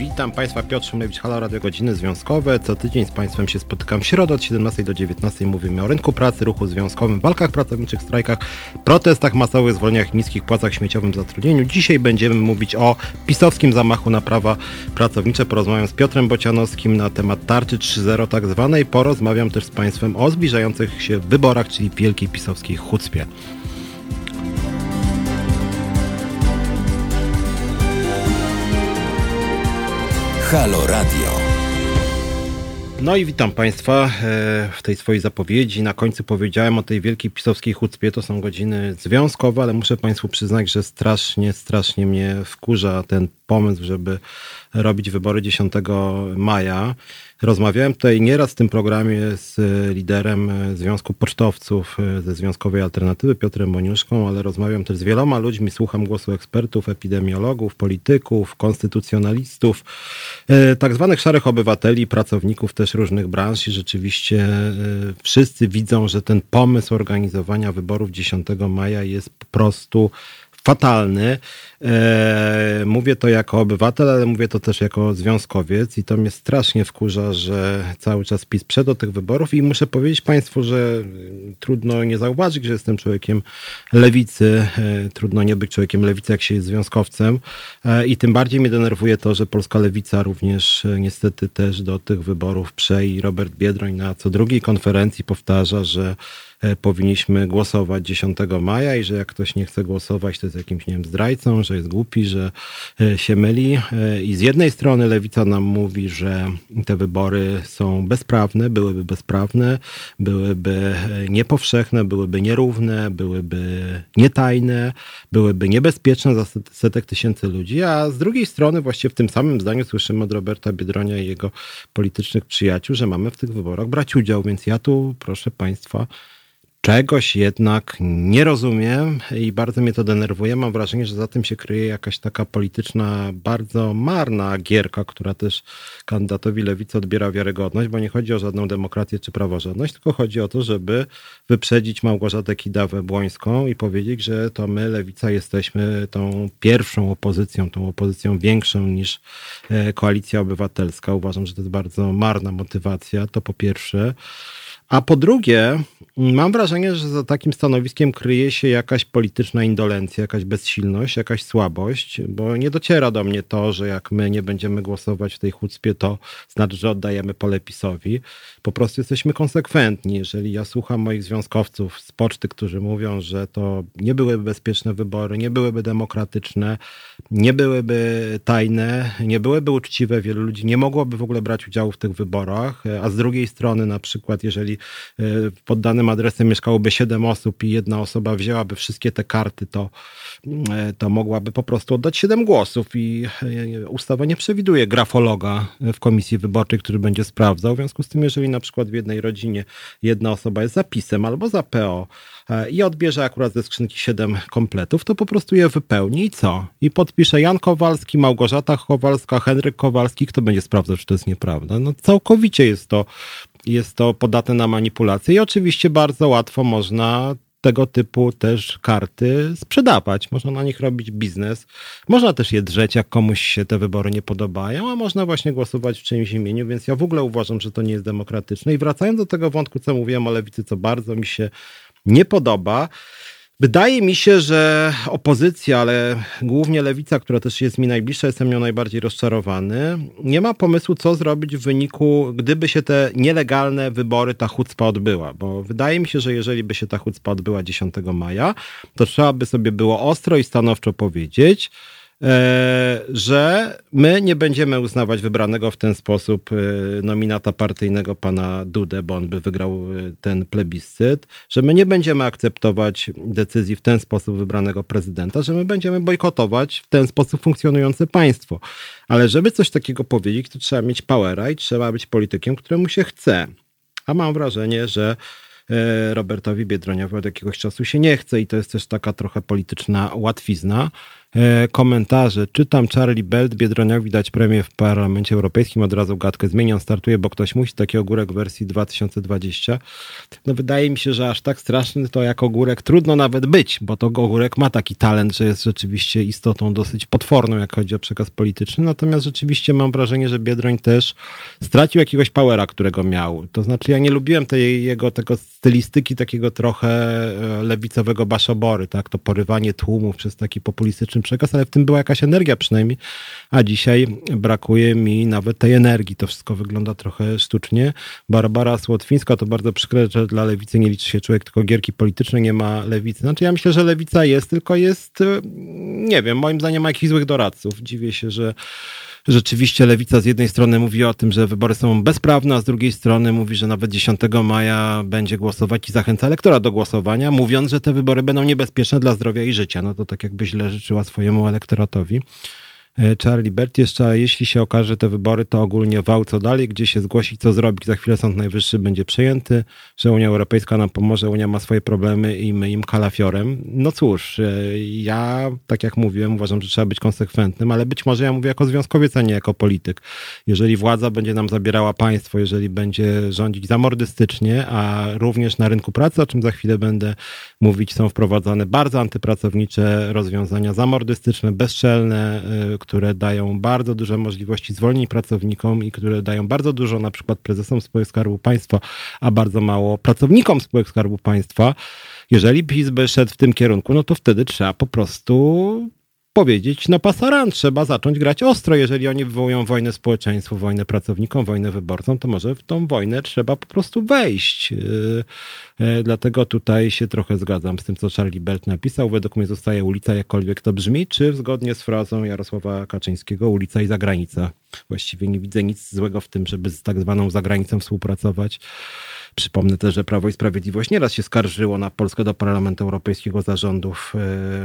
Witam Państwa, Piotr Szymlewicz, Halo Radio Godziny Związkowe. Co tydzień z Państwem się spotykam w środę od 17 do 19. Mówimy o rynku pracy, ruchu związkowym, walkach pracowniczych, strajkach, protestach masowych, zwolnieniach, niskich płacach, śmieciowym zatrudnieniu. Dzisiaj będziemy mówić o pisowskim zamachu na prawa pracownicze. Porozmawiam z Piotrem Bocianowskim na temat tarczy 3.0 tak zwanej. Porozmawiam też z Państwem o zbliżających się wyborach, czyli wielkiej pisowskiej chucpie. Halo Radio. No i witam Państwa e, w tej swojej zapowiedzi. Na końcu powiedziałem o tej wielkiej pisowskiej chucpie. To są godziny związkowe, ale muszę Państwu przyznać, że strasznie, strasznie mnie wkurza ten pomysł, żeby robić wybory 10 maja. Rozmawiałem tutaj nieraz w tym programie z liderem Związku Pocztowców ze Związkowej Alternatywy, Piotrem Moniuszką, ale rozmawiam też z wieloma ludźmi, słucham głosu ekspertów, epidemiologów, polityków, konstytucjonalistów, e, tak zwanych szarych obywateli, pracowników też różnych branż i rzeczywiście e, wszyscy widzą, że ten pomysł organizowania wyborów 10 maja jest po prostu fatalny. E, mówię to jako obywatel, ale mówię to też jako związkowiec i to mnie strasznie wkurza, że cały czas PiS przed do tych wyborów i muszę powiedzieć Państwu, że trudno nie zauważyć, że jestem człowiekiem lewicy, e, trudno nie być człowiekiem lewicy, jak się jest związkowcem. E, i tym bardziej mnie denerwuje to, że polska lewica również niestety też do tych wyborów prze i Robert Biedroń na co drugiej konferencji powtarza, że powinniśmy głosować 10 maja i że jak ktoś nie chce głosować, to jest jakimś, nie wiem, zdrajcą, że jest głupi, że e, się myli. E, I z jednej strony lewica nam mówi, że te wybory są bezprawne, byłyby bezprawne, byłyby e, niepowszechne, byłyby nierówne, byłyby nietajne, byłyby niebezpieczne za setek tysięcy ludzi, a z drugiej strony właśnie w tym samym zdaniu słyszymy od Roberta Biedronia i jego politycznych przyjaciół, że mamy w tych wyborach brać udział, więc ja tu proszę Państwa czegoś jednak nie rozumiem i bardzo mnie to denerwuje. Mam wrażenie, że za tym się kryje jakaś taka polityczna, bardzo marna gierka, która też kandydatowi lewicy odbiera wiarygodność, bo nie chodzi o żadną demokrację czy praworządność, tylko chodzi o to, żeby wyprzedzić Małgorzatę Kidawę-Błońską i powiedzieć, że to my, lewica, jesteśmy tą pierwszą opozycją, tą opozycją większą niż e, koalicja obywatelska. Uważam, że to jest bardzo marna motywacja. To po pierwsze. A po drugie, mam wrażenie, że za takim stanowiskiem kryje się jakaś polityczna indolencja, jakaś bezsilność, jakaś słabość, bo nie dociera do mnie to, że jak my nie będziemy głosować w tej chucpie, to znaczy, że oddajemy pole PiSowi. Po prostu jesteśmy konsekwentni. Jeżeli ja słucham moich związkowców z poczty, którzy mówią, że to nie byłyby bezpieczne wybory, nie byłyby demokratyczne, nie byłyby tajne, nie byłyby uczciwe, wielu ludzi nie mogłoby w ogóle brać udziału w tych wyborach, a z drugiej strony na przykład, jeżeli pod danym adresem mieszkałoby 7 osób i jedna osoba wzięłaby wszystkie te karty, to, e, to mogłaby po prostu oddać 7 głosów i e, ustawa nie przewiduje grafologa w komisji wyborczej, który będzie sprawdzał. W związku z tym, jeżeli na przykład w jednej rodzinie jedna osoba jest zapisem albo za PO, i odbierze akurat ze skrzynki 7 kompletów, to po prostu je wypełni i co? I podpisze Jan Kowalski, Małgorzata Kowalska, Henryk Kowalski. Kto będzie sprawdzał, czy to jest nieprawda? No całkowicie jest to jest to podatne na manipulację i oczywiście bardzo łatwo można tego typu też karty sprzedawać. Można na nich robić biznes. Można też je drzeć, jak komuś się te wybory nie podobają, a można właśnie głosować w czyimś imieniu, więc ja w ogóle uważam, że to nie jest demokratyczne. I wracając do tego wątku, co mówiłem o lewicy, co bardzo mi się nie podoba, Wydaje mi się, że opozycja, ale głównie lewica, która też jest mi najbliższa, jestem nią najbardziej rozczarowany, nie ma pomysłu, co zrobić w wyniku, gdyby się te nielegalne wybory, ta chucpa odbyła. Bo wydaje mi się, że jeżeli by się ta chucpa odbyła 10 maja, to trzeba by sobie było ostro i stanowczo powiedzieć, że my nie będziemy uznawać wybranego w ten sposób e, nominata partyjnego pana Dudę, bo on by wygrał e, ten plebiscyt, że my nie będziemy akceptować decyzji w ten sposób wybranego prezydenta, że my będziemy bojkotować w ten sposób funkcjonujące państwo. Ale żeby coś takiego powiedzieć, to trzeba mieć powera i trzeba być politykiem, któremu się chce. A mam wrażenie, że Robertowi Biedroniowi od jakiegoś czasu się nie chce i to jest też taka trochę polityczna łatwizna. E, komentarze. Czytam Charlie Belt, Biedroniowi dać premię w Parlamencie Europejskim, od razu gadkę zmienią, startuje, bo ktoś musi, taki ogórek wersji 2020. No wydaje mi się, że aż tak straszny to jak ogórek trudno nawet być, bo to ogórek ma taki talent, że jest rzeczywiście istotą dosyć potworną, jak chodzi o przekaz polityczny, natomiast rzeczywiście mam wrażenie, że Biedroń też stracił jakiegoś powera, którego miał. To znaczy ja nie lubiłem tej jego tego stylistyki takiego trochę e, lewicowego baszobory, tak, to porywanie tłumów przez taki populistyczny przekaz, ale w tym była jakaś energia przynajmniej, a dzisiaj brakuje mi nawet tej energii. To wszystko wygląda trochę sztucznie. Barbara Słotwińska to bardzo przykre, że dla lewicy nie liczy się człowiek, tylko gierki polityczne, nie ma lewicy. Znaczy ja myślę, że lewica jest, tylko jest, e, nie wiem, moim zdaniem ma jakichś złych doradców. Dziwię się, że rzeczywiście lewica z jednej strony mówi o tym, że wybory są bezprawne, a z drugiej strony mówi, że nawet 10 maja będzie głosować i zachęca elektora do głosowania, mówiąc, że te wybory będą niebezpieczne dla zdrowia i życia. No to tak jakby źle życzyła swojemu elektoratowi. E, Charlie Bert jeszcze, jeśli się okaże te wybory, to ogólnie wał co dalej, gdzie się zgłosić, co zrobić. Za chwilę Sąd Najwyższy będzie przejęty, że Unia Europejska nam pomoże, Unia ma swoje problemy i my im kalafiorem. No cóż, e, ja, tak jak mówiłem, uważam, że trzeba być konsekwentnym, ale być może ja mówię jako związkowiec, a nie jako polityk. Jeżeli władza będzie nam zabierała państwo, jeżeli będzie rządzić zamordystycznie, a również na rynku pracy, o czym za chwilę będę mówić, są wprowadzane bardzo antypracownicze rozwiązania zamordystyczne, bezczelne, e, które dają bardzo duże możliwości zwolnień pracownikom i które dają bardzo dużo na przykład prezesom spółek Skarbu Państwa, a bardzo mało pracownikom spółek Skarbu Państwa. Jeżeli PiS by szedł w tym kierunku, no to wtedy trzeba po prostu powiedzieć, no pasaran, trzeba zacząć grać ostro. Jeżeli oni wywołują wojnę społeczeństwu, wojnę pracownikom, wojnę wyborcom, to może w tą wojnę trzeba po prostu wejść. Yy, yy, dlatego tutaj się trochę zgadzam z tym, co Charlie Belt napisał. Według mnie zostaje ulica, jakkolwiek to brzmi, czy zgodnie z frazą Jarosława Kaczyńskiego, ulica i zagranica. Właściwie nie widzę nic złego w tym, żeby z tak zwaną zagranicą współpracować. Przypomnę też, że Prawo i Sprawiedliwość nieraz się skarżyło na Polskę do Parlamentu Europejskiego zarządów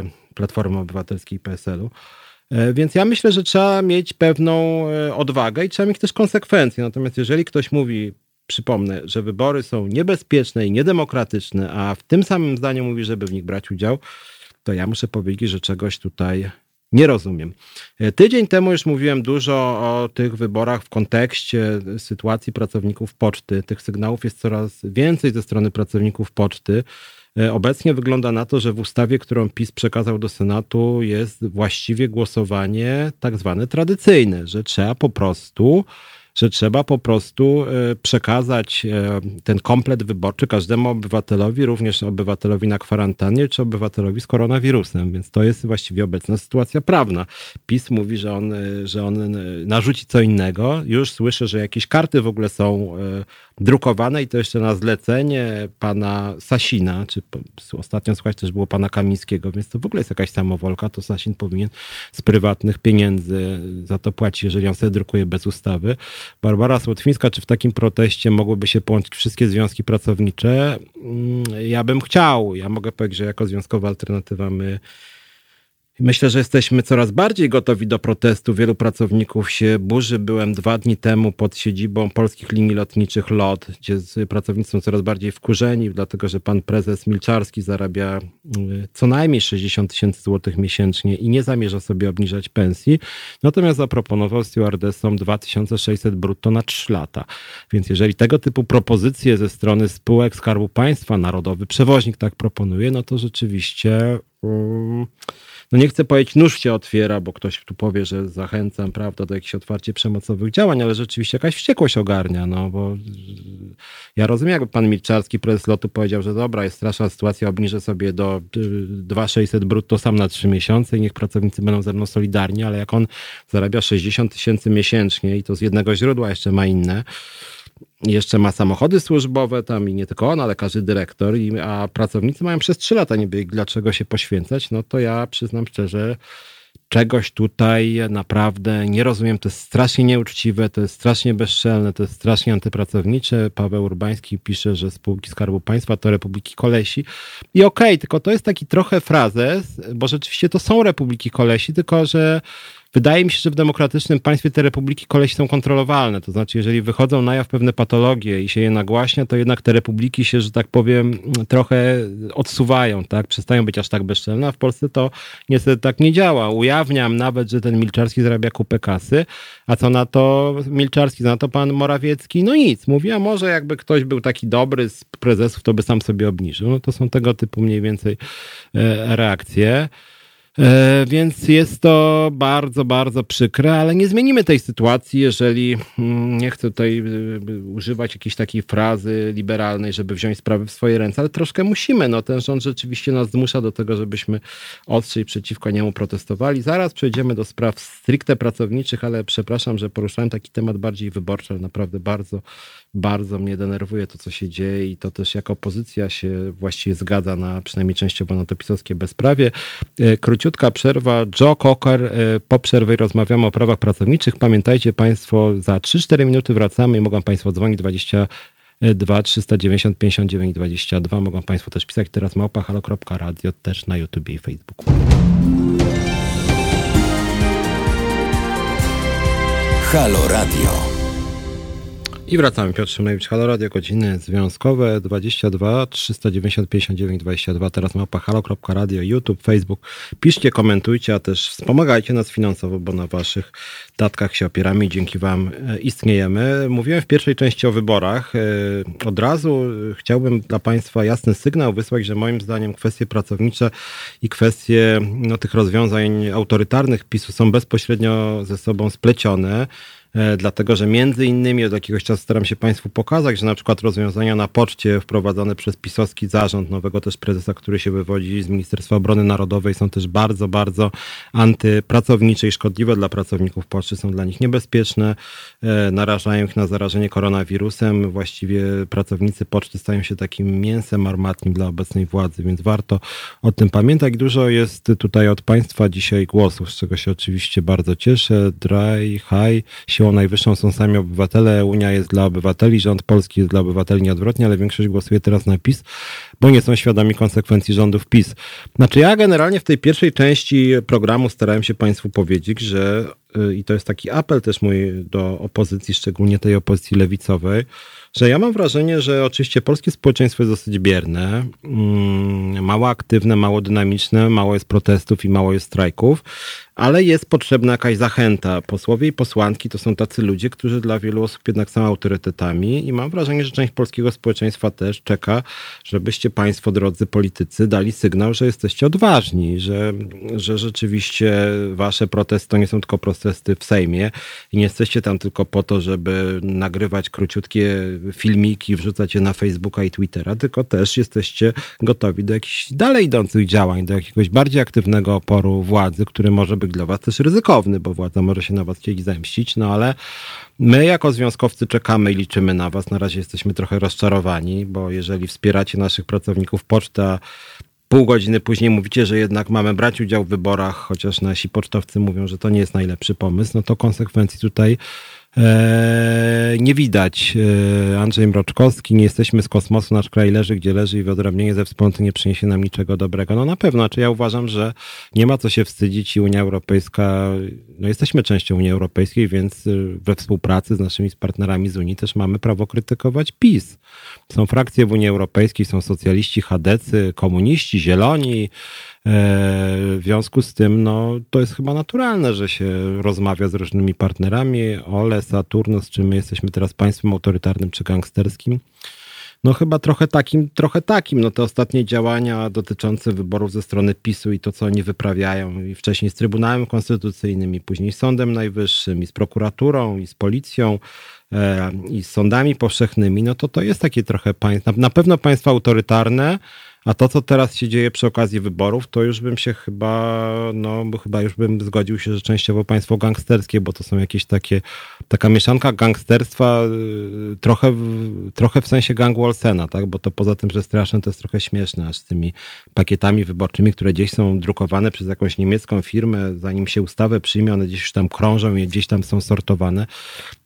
yy, Platformy Obywatelskiej i PSL-u. E, więc ja myślę, że trzeba mieć pewną e, odwagę i trzeba mieć też konsekwencje. Natomiast jeżeli ktoś mówi, przypomnę, że wybory są niebezpieczne i niedemokratyczne, a w tym samym zdaniu mówi, żeby w nich brać udział, to ja muszę powiedzieć, że czegoś tutaj nie rozumiem. E, tydzień temu już mówiłem dużo o tych wyborach w kontekście sytuacji pracowników poczty. Tych sygnałów jest coraz więcej ze strony pracowników poczty. E, obecnie wygląda na to, że w ustawie, którą PiS przekazał do Senatu, jest właściwie głosowanie tak zwane tradycyjne, że trzeba po prostu że trzeba po prostu e, przekazać e, ten komplet wyborczy każdemu obywatelowi, również obywatelowi na kwarantannie, czy obywatelowi z koronawirusem. Więc to jest właściwie obecna sytuacja prawna. PiS mówi, że on, że on narzuci co innego. Już słyszę, że jakieś karty w ogóle są drukowane i to jeszcze na zlecenie pana Sasina, czy ostatnio słuchać też było pana Kamińskiego, więc to w ogóle jest jakaś samowolka, to Sasin powinien z prywatnych pieniędzy za to płacić, jeżeli on sobie drukuje bez ustawy. Barbara Słotwińska, czy w takim proteście mogłyby się połączyć wszystkie związki pracownicze? Mm, ja bym chciał. Ja mogę powiedzieć, że jako związkowa alternatywa my Myślę, że jesteśmy coraz bardziej gotowi do protestu. Wielu pracowników się burzy. Byłem dwa dni temu pod siedzibą polskich linii lotniczych LOT, gdzie pracownicy są coraz bardziej wkurzeni, dlatego że pan prezes Milczarski zarabia y, co najmniej 60 tysięcy złotych miesięcznie i nie zamierza sobie obniżać pensji. Natomiast zaproponował stewardessom 2600 brutto na 3 lata. Więc jeżeli tego typu propozycje ze strony spółek Skarbu Państwa, Narodowy Przewoźnik tak proponuje, no to rzeczywiście. Um, no nie chcę powiedzieć, nóż się otwiera, bo ktoś tu powie, że zachęcam, prawda, do jakichś otwarcie przemocowych działań, ale rzeczywiście jakaś wściekłość ogarnia, no bo ja rozumiem, jakby pan Milczarski, prezes lotu powiedział, że dobra, jest straszna sytuacja, obniżę sobie do 2600 brutto sam na 3 miesiące i niech pracownicy będą ze mną solidarni, ale jak on zarabia 60 tysięcy miesięcznie i to z jednego źródła jeszcze ma inne, jeszcze ma samochody służbowe tam i nie tylko on, ale każdy dyrektor, i, a pracownicy mają przez trzy lata niby dlaczego się poświęcać, no to ja przyznam szczerze, czegoś tutaj naprawdę nie rozumiem. To jest strasznie nieuczciwe, to jest strasznie bezczelne, to jest strasznie antypracownicze. Paweł Urbański pisze, że spółki Skarbu Państwa to Republiki Kolesi. I okej, okay, tylko to jest taki trochę frazes, bo rzeczywiście to są Republiki Kolesi, tylko że wydaje mi się, że w demokratycznym państwie te republiki kolesi są kontrolowalne. To znaczy, jeżeli wychodzą na jaw pewne patologie i się je nagłaśnia, to jednak te republiki się, że tak powiem, trochę odsuwają, tak? Przestają być aż tak bezczelne, a w Polsce to niestety tak nie działa. Ujawniam nawet, że ten Milczarski zarabia kupę kasy, a co na to Milczarski, na to pan Morawiecki? No nic. Mówi, a może jakby ktoś był taki dobry z prezesów, to by sam sobie obniżył. No to są tego typu mniej więcej e, reakcje. E, więc jest to bardzo, bardzo przykre, ale nie zmienimy tej sytuacji, jeżeli mm, nie chcę tutaj e, używać jakiejś takiej frazy liberalnej, żeby wziąć sprawy w swoje ręce, ale troszkę musimy. No, ten rząd rzeczywiście nas zmusza do tego, żebyśmy ostrzej przeciwko niemu protestowali. Zaraz przejdziemy do spraw stricte pracowniczych, ale przepraszam, że poruszałem taki temat bardziej wyborczy, ale naprawdę bardzo bardzo mnie denerwuje to, co się dzieje i to też jako opozycja się właściwie zgadza na przynajmniej częściowo na to pisowskie bezprawie. E, króciutka przerwa. Joe Cocker. E, po przerwie rozmawiamy o prawach pracowniczych. Pamiętajcie Państwo, za 3-4 minuty wracamy i mogą Państwo dzwonić 20 2 390 59 22. Mogą Państwo też pisać teraz małpa.halo.radio też na YouTube i Facebooku. Halo Radio. I wracamy. Piotr Szymlewicz, Halo Radio, godziny związkowe 22 390 59 22. Teraz mapa halo.radio, YouTube, Facebook. Piszcie, komentujcie, a też wspomagajcie nas finansowo, bo na waszych datkach się opieramy i dzięki wam e, istniejemy. Mówiłem w pierwszej części o wyborach. E, od razu chciałbym dla państwa jasny sygnał wysłać, że moim zdaniem kwestie pracownicze i kwestie no, tych rozwiązań autorytarnych PiSu są bezpośrednio ze sobą splecione. E, dlatego że między innymi od jakiegoś czasu staram się Państwu pokazać, że na przykład rozwiązania na poczcie wprowadzone przez pisowski zarząd, nowego też prezesa, który się wywodzi z Ministerstwa Obrony Narodowej, są też bardzo, bardzo antypracownicze i szkodliwe dla pracowników poczty, są dla nich niebezpieczne, e, narażają ich na zarażenie koronawirusem. Właściwie pracownicy poczty stają się takim mięsem armatnim dla obecnej władzy, więc warto o tym pamiętać. Dużo jest tutaj od Państwa dzisiaj głosów, z czego się oczywiście bardzo cieszę. Dry, high, się siłą najwyższą są sami obywatele, Unia jest dla obywateli, rząd polski jest dla obywateli nieodwrotnie, ale większość głosuje teraz na PiS, bo nie są świadomi konsekwencji rządów PiS. Znaczy ja generalnie w tej pierwszej części programu starałem się Państwu powiedzieć, że i to jest taki apel też mój do opozycji, szczególnie tej opozycji lewicowej, że ja mam wrażenie, że oczywiście polskie społeczeństwo jest dosyć bierne, mm, mało aktywne, mało dynamiczne, mało jest protestów i mało jest strajków, ale jest potrzebna jakaś zachęta. Posłowie i posłanki to są tacy ludzie, którzy dla wielu osób jednak są autorytetami i mam wrażenie, że część polskiego społeczeństwa też czeka, żebyście państwo, drodzy politycy, dali sygnał, że jesteście odważni, że, że rzeczywiście wasze protesty to nie są tylko protesty w Sejmie i nie jesteście tam tylko po to, żeby nagrywać króciutkie filmiki, wrzucać je na Facebooka i Twittera, tylko też jesteście gotowi do jakichś dalej idących działań, do jakiegoś bardziej aktywnego oporu władzy, który może być dla was też ryzykowny, bo władza może się na was chcieć zemścić, no ale my jako związkowcy czekamy i liczymy na was. Na razie jesteśmy trochę rozczarowani, bo jeżeli wspieracie naszych pracowników poczta, pół godziny później mówicie, że jednak mamy brać udział w wyborach, chociaż nasi pocztowcy mówią, że to nie jest najlepszy pomysł, no to konsekwencji tutaj nie widać. E, Andrzej Mroczkowski, nie jesteśmy z kosmosu, nasz kraj leży gdzie leży i wyodrębnienie ze wspólnoty nie przyniesie nam niczego dobrego. No na pewno, znaczy ja uważam, że nie ma co się wstydzić i Unia Europejska, no jesteśmy częścią Unii Europejskiej, więc y, we współpracy z naszymi partnerami z Unii też mamy prawo krytykować PiS. Są frakcje w Unii Europejskiej, są socjaliści, chadecy, komuniści, zieloni, E, w związku z tym, no, to jest chyba naturalne, że się rozmawia z różnymi partnerami. Ole, Saturnus, czy my jesteśmy teraz państwem autorytarnym czy gangsterskim? No chyba trochę takim, trochę takim. No te ostatnie działania dotyczące wyborów ze strony PiSu i to, co oni wyprawiają i wcześniej z Trybunałem Konstytucyjnym i później z Sądem Najwyższym i z prokuraturą i z policją e, i z sądami powszechnymi, no to to jest takie trochę państwo, na, na pewno państwa autorytarne, a to, co teraz się dzieje przy okazji wyborów, to już bym się chyba, no chyba już bym zgodził się, że częściowo państwo gangsterskie, bo to są jakieś takie, taka mieszanka gangsterstwa y, trochę, trochę w sensie gangu Olsena, tak? Bo to poza tym, że straszne, to jest trochę śmieszne, aż z tymi pakietami wyborczymi, które gdzieś są drukowane przez jakąś niemiecką firmę, zanim się ustawę przyjmie, one gdzieś już tam krążą i gdzieś tam są sortowane.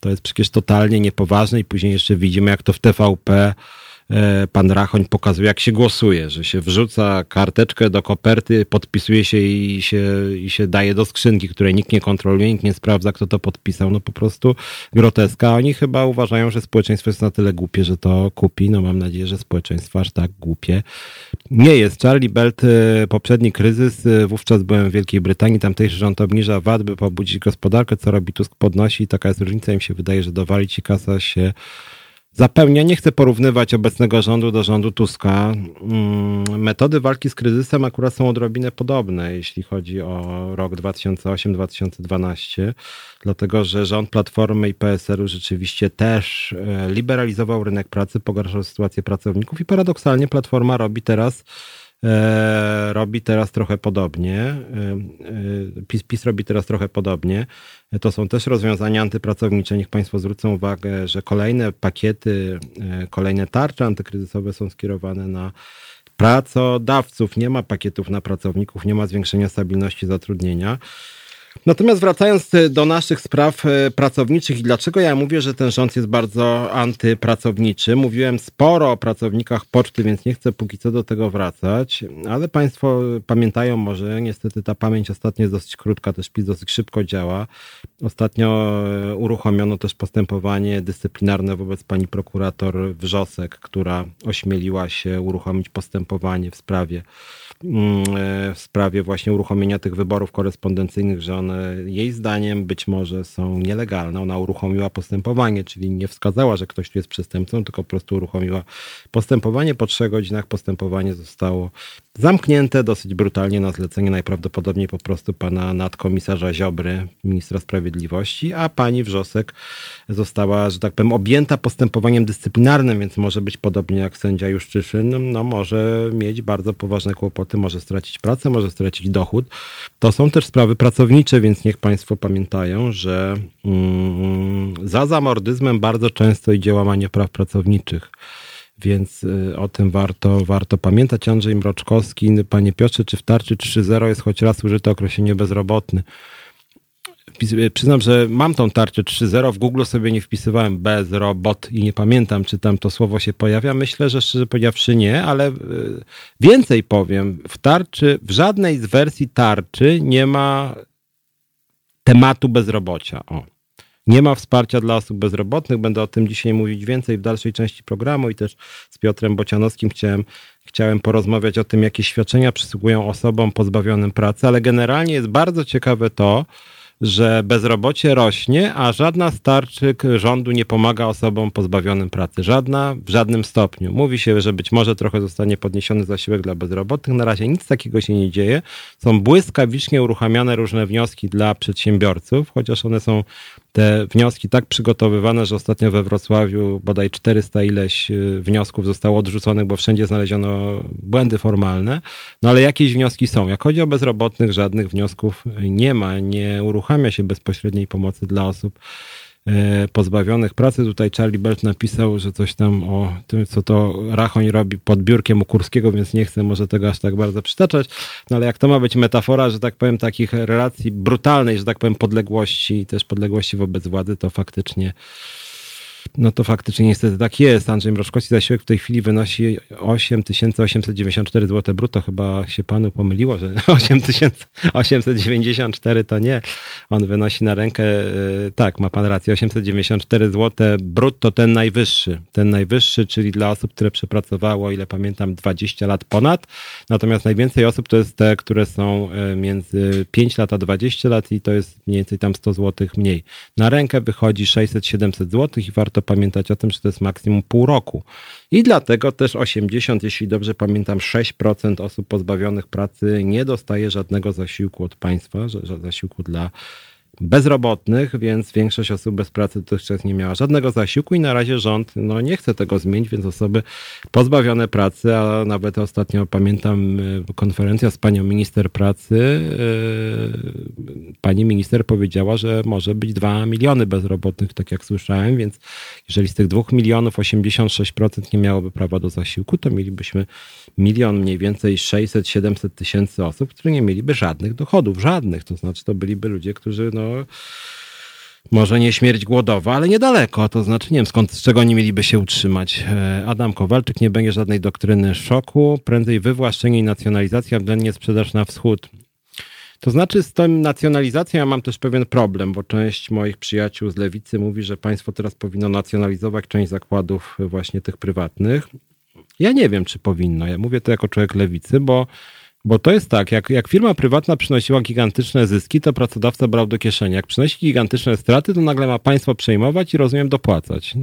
To jest przecież totalnie niepoważne i później jeszcze widzimy, jak to w TVP pan Rachoń pokazuje, jak się głosuje, że się wrzuca karteczkę do koperty, podpisuje się i się, i się daje do skrzynki, której nikt nie kontroluje, nikt nie sprawdza, kto to podpisał. No po prostu groteska. Oni chyba uważają, że społeczeństwo jest na tyle głupie, że to kupi. No mam nadzieję, że społeczeństwo aż tak głupie nie jest. Charlie Belt, e, poprzedni kryzys, e, wówczas byłem w Wielkiej Brytanii, tamtejszy rząd obniża VAT, by pobudzić gospodarkę, co robi Tusk podnosi. Taka jest różnica, im się wydaje, że dowalić i kasa się zapełnia. Nie chcę porównywać obecnego rządu do rządu Tuska. Mm, metody walki z kryzysem akurat są odrobinę podobne, jeśli chodzi o rok 2008-2012, dlatego że rząd Platformy i PSR-u rzeczywiście też e, liberalizował rynek pracy, pogarszał sytuację pracowników i paradoksalnie Platforma robi teraz robi teraz trochę podobnie. E, e, PiS, PiS robi teraz trochę podobnie. To są też rozwiązania antypracownicze. Niech Państwo zwrócą uwagę, że kolejne pakiety, kolejne tarcze antykryzysowe są skierowane na pracodawców. Nie ma pakietów na pracowników, nie ma zwiększenia stabilności zatrudnienia. Natomiast wracając e, do naszych spraw e, pracowniczych i dlaczego ja mówię, że ten rząd jest bardzo antypracowniczy. Mówiłem sporo o pracownikach poczty, więc nie chcę póki co do tego wracać, ale Państwo pamiętają może, niestety ta pamięć ostatnio jest dosyć krótka, też PiS dosyć szybko działa. Ostatnio e, uruchomiono też postępowanie dyscyplinarne wobec pani prokurator Wrzosek, która ośmieliła się uruchomić postępowanie w sprawie w sprawie właśnie uruchomienia tych wyborów korespondencyjnych, że one jej zdaniem być może są nielegalne. Ona uruchomiła postępowanie, czyli nie wskazała, że ktoś tu jest przestępcą, tylko po prostu uruchomiła postępowanie. Po trzech godzinach postępowanie zostało zamknięte dosyć brutalnie na zlecenie najprawdopodobniej po prostu pana nadkomisarza Ziobry, ministra sprawiedliwości, a pani Wrzosek została, że tak powiem, objęta postępowaniem dyscyplinarnym, więc może być podobnie jak sędzia Juszczyszyn, no może mieć bardzo poważne kłopoty, może stracić pracę, może stracić dochód. To są też sprawy pracownicze, więc niech państwo pamiętają, że mm, za zamordyzmem bardzo często idzie łamanie praw pracowniczych więc y, o tym warto, warto pamiętać. Andrzej Mroczkowski, panie Piotrze, czy w tarczy 3.0 jest choć raz użyte określenie bezrobotny? Y, przyznam, że mam tą tarczę 3.0, w Google sobie nie wpisywałem bezrobot i nie pamiętam, czy tam to słowo się pojawia. Myślę, że szczerze powiedziawszy nie, ale y, więcej powiem. W tarczy, w żadnej z wersji tarczy nie ma tematu bezrobocia. O. Nie ma wsparcia dla osób bezrobotnych. Będę o tym dzisiaj mówić więcej w dalszej części programu i też z Piotrem Bocianowskim chciałem, chciałem porozmawiać o tym, jakie świadczenia przysługują osobom pozbawionym pracy, ale generalnie jest bardzo ciekawe to, że bezrobocie rośnie, a żadna z tarczyk rządu nie pomaga osobom pozbawionym pracy. Żadna w żadnym stopniu. Mówi się, że być może trochę zostanie podniesiony zasiłek dla bezrobotnych. Na razie nic takiego się nie dzieje. Są błyskawicznie uruchamiane różne wnioski dla przedsiębiorców, chociaż one są te wnioski tak przygotowywane, że ostatnio we Wrocławiu bodaj 400 ileś y, wniosków zostało odrzuconych, bo wszędzie znaleziono błędy formalne. No ale jakieś wnioski są. Jak chodzi o bezrobotnych, żadnych wniosków nie ma. Nie uruchamia się bezpośredniej pomocy dla osób pozbawionych pracy. Tutaj Charlie Belt napisał, że coś tam o tym, co to Rachoń robi pod biurkiem u Kurskiego, więc nie chcę może tego aż tak bardzo przytaczać. No ale jak to ma być metafora, że tak powiem, takich relacji brutalnej, że tak powiem, podległości i też podległości wobec władzy, to faktycznie no to faktycznie niestety tak jest. Andrzej Mroczkowski zasiłek w tej chwili wynosi 8894 zł brutto. Chyba się panu pomyliło, że 8894 to nie. On wynosi na rękę, e, tak, ma pan rację, 894 zł brutto, ten najwyższy. Ten najwyższy, czyli dla osób, które przepracowało, ile pamiętam, 20 lat ponad. Natomiast najwięcej osób to jest te, które są e, między 5 lat a 20 lat i to jest mniej więcej tam 100 zł mniej. Na rękę wychodzi 600-700 zł i warto warto pamiętać o tym, że to jest maksimum pół roku. I dlatego też 80, jeśli dobrze pamiętam, 6% osób pozbawionych pracy nie dostaje żadnego zasiłku od państwa, zasiłku dla bezrobotnych, więc większość osób bez pracy dotychczas nie miała żadnego zasiłku i na razie rząd no, nie chce tego zmienić, więc osoby pozbawione pracy, a nawet ostatnio pamiętam e, konferencja z panią minister pracy, e, pani minister powiedziała, że może być 2 miliony bezrobotnych, tak jak słyszałem, więc jeżeli z tych 2 milionów 86% nie miałoby prawa do zasiłku, to mielibyśmy milion mniej więcej 600-700 tysięcy osób, które nie mieliby żadnych dochodów, żadnych, to znaczy to byliby ludzie, którzy no może nie śmierć głodowa, ale niedaleko. To znaczy, nie wiem skąd, z czego oni mieliby się utrzymać. E, Adam Kowalczyk, nie będzie żadnej doktryny szoku, prędzej wywłaszczenie i nacjonalizacja, względnie sprzedaż na wschód. To znaczy z tą nacjonalizacją ja mam też pewien problem, bo część moich przyjaciół z lewicy mówi, że państwo teraz powinno nacjonalizować część zakładów właśnie tych prywatnych. Ja nie wiem, czy powinno. Ja mówię to jako człowiek lewicy, bo bo to jest tak, jak, jak firma prywatna przynosiła gigantyczne zyski, to pracodawca brał do kieszeni. Jak przynosi gigantyczne straty, to nagle ma państwo przejmować i rozumiem dopłacać.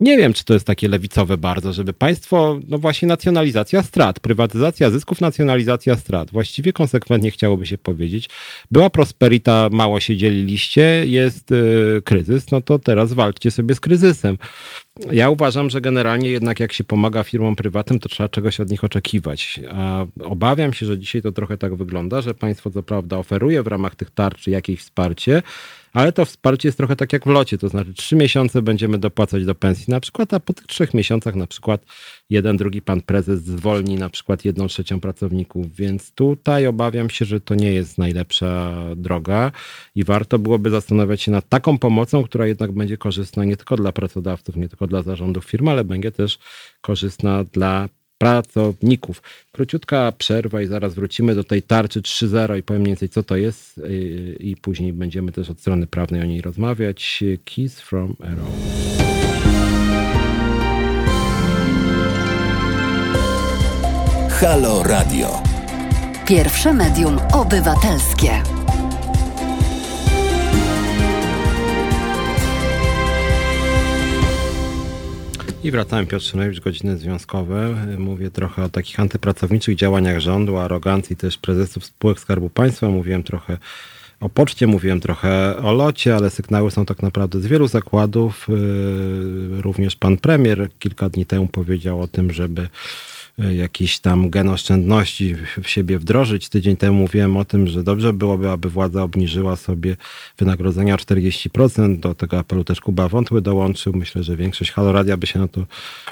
Nie wiem, czy to jest takie lewicowe bardzo, żeby państwo, no właśnie nacjonalizacja strat, prywatyzacja zysków, nacjonalizacja strat. Właściwie konsekwentnie chciałoby się powiedzieć. Była prosperita, mało się dzieliliście, jest yy, kryzys, no to teraz walczcie sobie z kryzysem. Ja uważam, że generalnie jednak jak się pomaga firmom prywatnym, to trzeba czegoś od nich oczekiwać. A obawiam się, że dzisiaj to trochę tak wygląda, że państwo co prawda oferuje w ramach tych tarczy jakieś wsparcie, ale to wsparcie jest trochę tak jak w locie, to znaczy trzy miesiące będziemy dopłacać do pensji na przykład, a po tych trzech miesiącach na przykład jeden, drugi pan prezes zwolni na przykład jedną trzecią pracowników, więc tutaj obawiam się, że to nie jest najlepsza droga i warto byłoby zastanawiać się nad taką pomocą, która jednak będzie korzystna nie tylko dla pracodawców, nie tylko dla zarządów firm, ale będzie też korzystna dla pracowników. Króciutka przerwa i zaraz wrócimy do tej tarczy 3.0 i powiem mniej więcej co to jest y, i później będziemy też od strony prawnej o niej rozmawiać. Kiss from Arrow. Halo Radio. Pierwsze medium obywatelskie. I wracałem Piotr Szymlewicz, godziny związkowe. Mówię trochę o takich antypracowniczych działaniach rządu, arogancji też prezesów spółek Skarbu Państwa. Mówiłem trochę o poczcie, mówiłem trochę o locie, ale sygnały są tak naprawdę z wielu zakładów. Yy, również pan premier kilka dni temu powiedział o tym, żeby E, jakiś tam gen oszczędności w siebie wdrożyć. Tydzień temu mówiłem o tym, że dobrze byłoby, aby władza obniżyła sobie wynagrodzenia o 40%. Do tego apelu też Kuba Wątły dołączył. Myślę, że większość Haloradia by się na to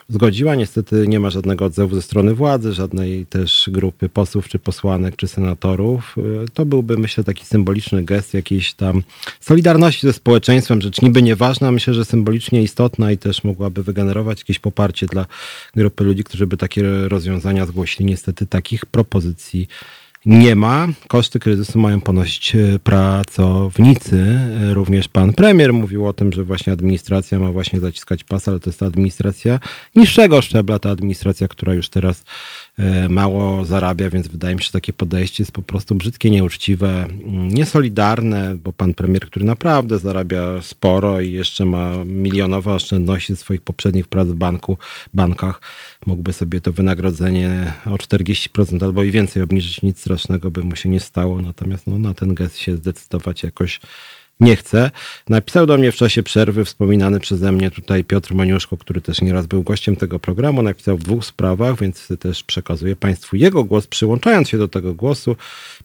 zgodziła. Niestety nie ma żadnego odzewu ze strony władzy, żadnej też grupy posłów, czy posłanek, czy senatorów. E, to byłby, myślę, taki symboliczny gest jakiejś tam solidarności ze społeczeństwem, rzecz niby nieważna, myślę, że symbolicznie istotna i też mogłaby wygenerować jakieś poparcie dla grupy ludzi, którzy by takie rozwiązania zgłosili. Niestety takich propozycji nie ma. Koszty kryzysu mają ponosić e, pracownicy. E, również pan premier mówił o tym, że właśnie administracja ma właśnie zaciskać pas, ale to jest administracja niższego szczebla, ta administracja, która już teraz mało zarabia, więc wydaje mi się, że takie podejście jest po prostu brzydkie, nieuczciwe, mm, niesolidarne, bo pan premier, który naprawdę zarabia sporo i jeszcze ma milionowe oszczędności ze swoich poprzednich prac w banku, bankach, mógłby sobie to wynagrodzenie o 40% albo i więcej obniżyć, nic strasznego by mu się nie stało, natomiast no, na ten gest się zdecydować jakoś nie chce. Napisał do mnie w czasie przerwy wspominany przeze mnie tutaj Piotr Moniuszko, który też nieraz był gościem tego programu. Napisał w dwóch sprawach, więc też przekazuję Państwu jego głos, przyłączając się do tego głosu.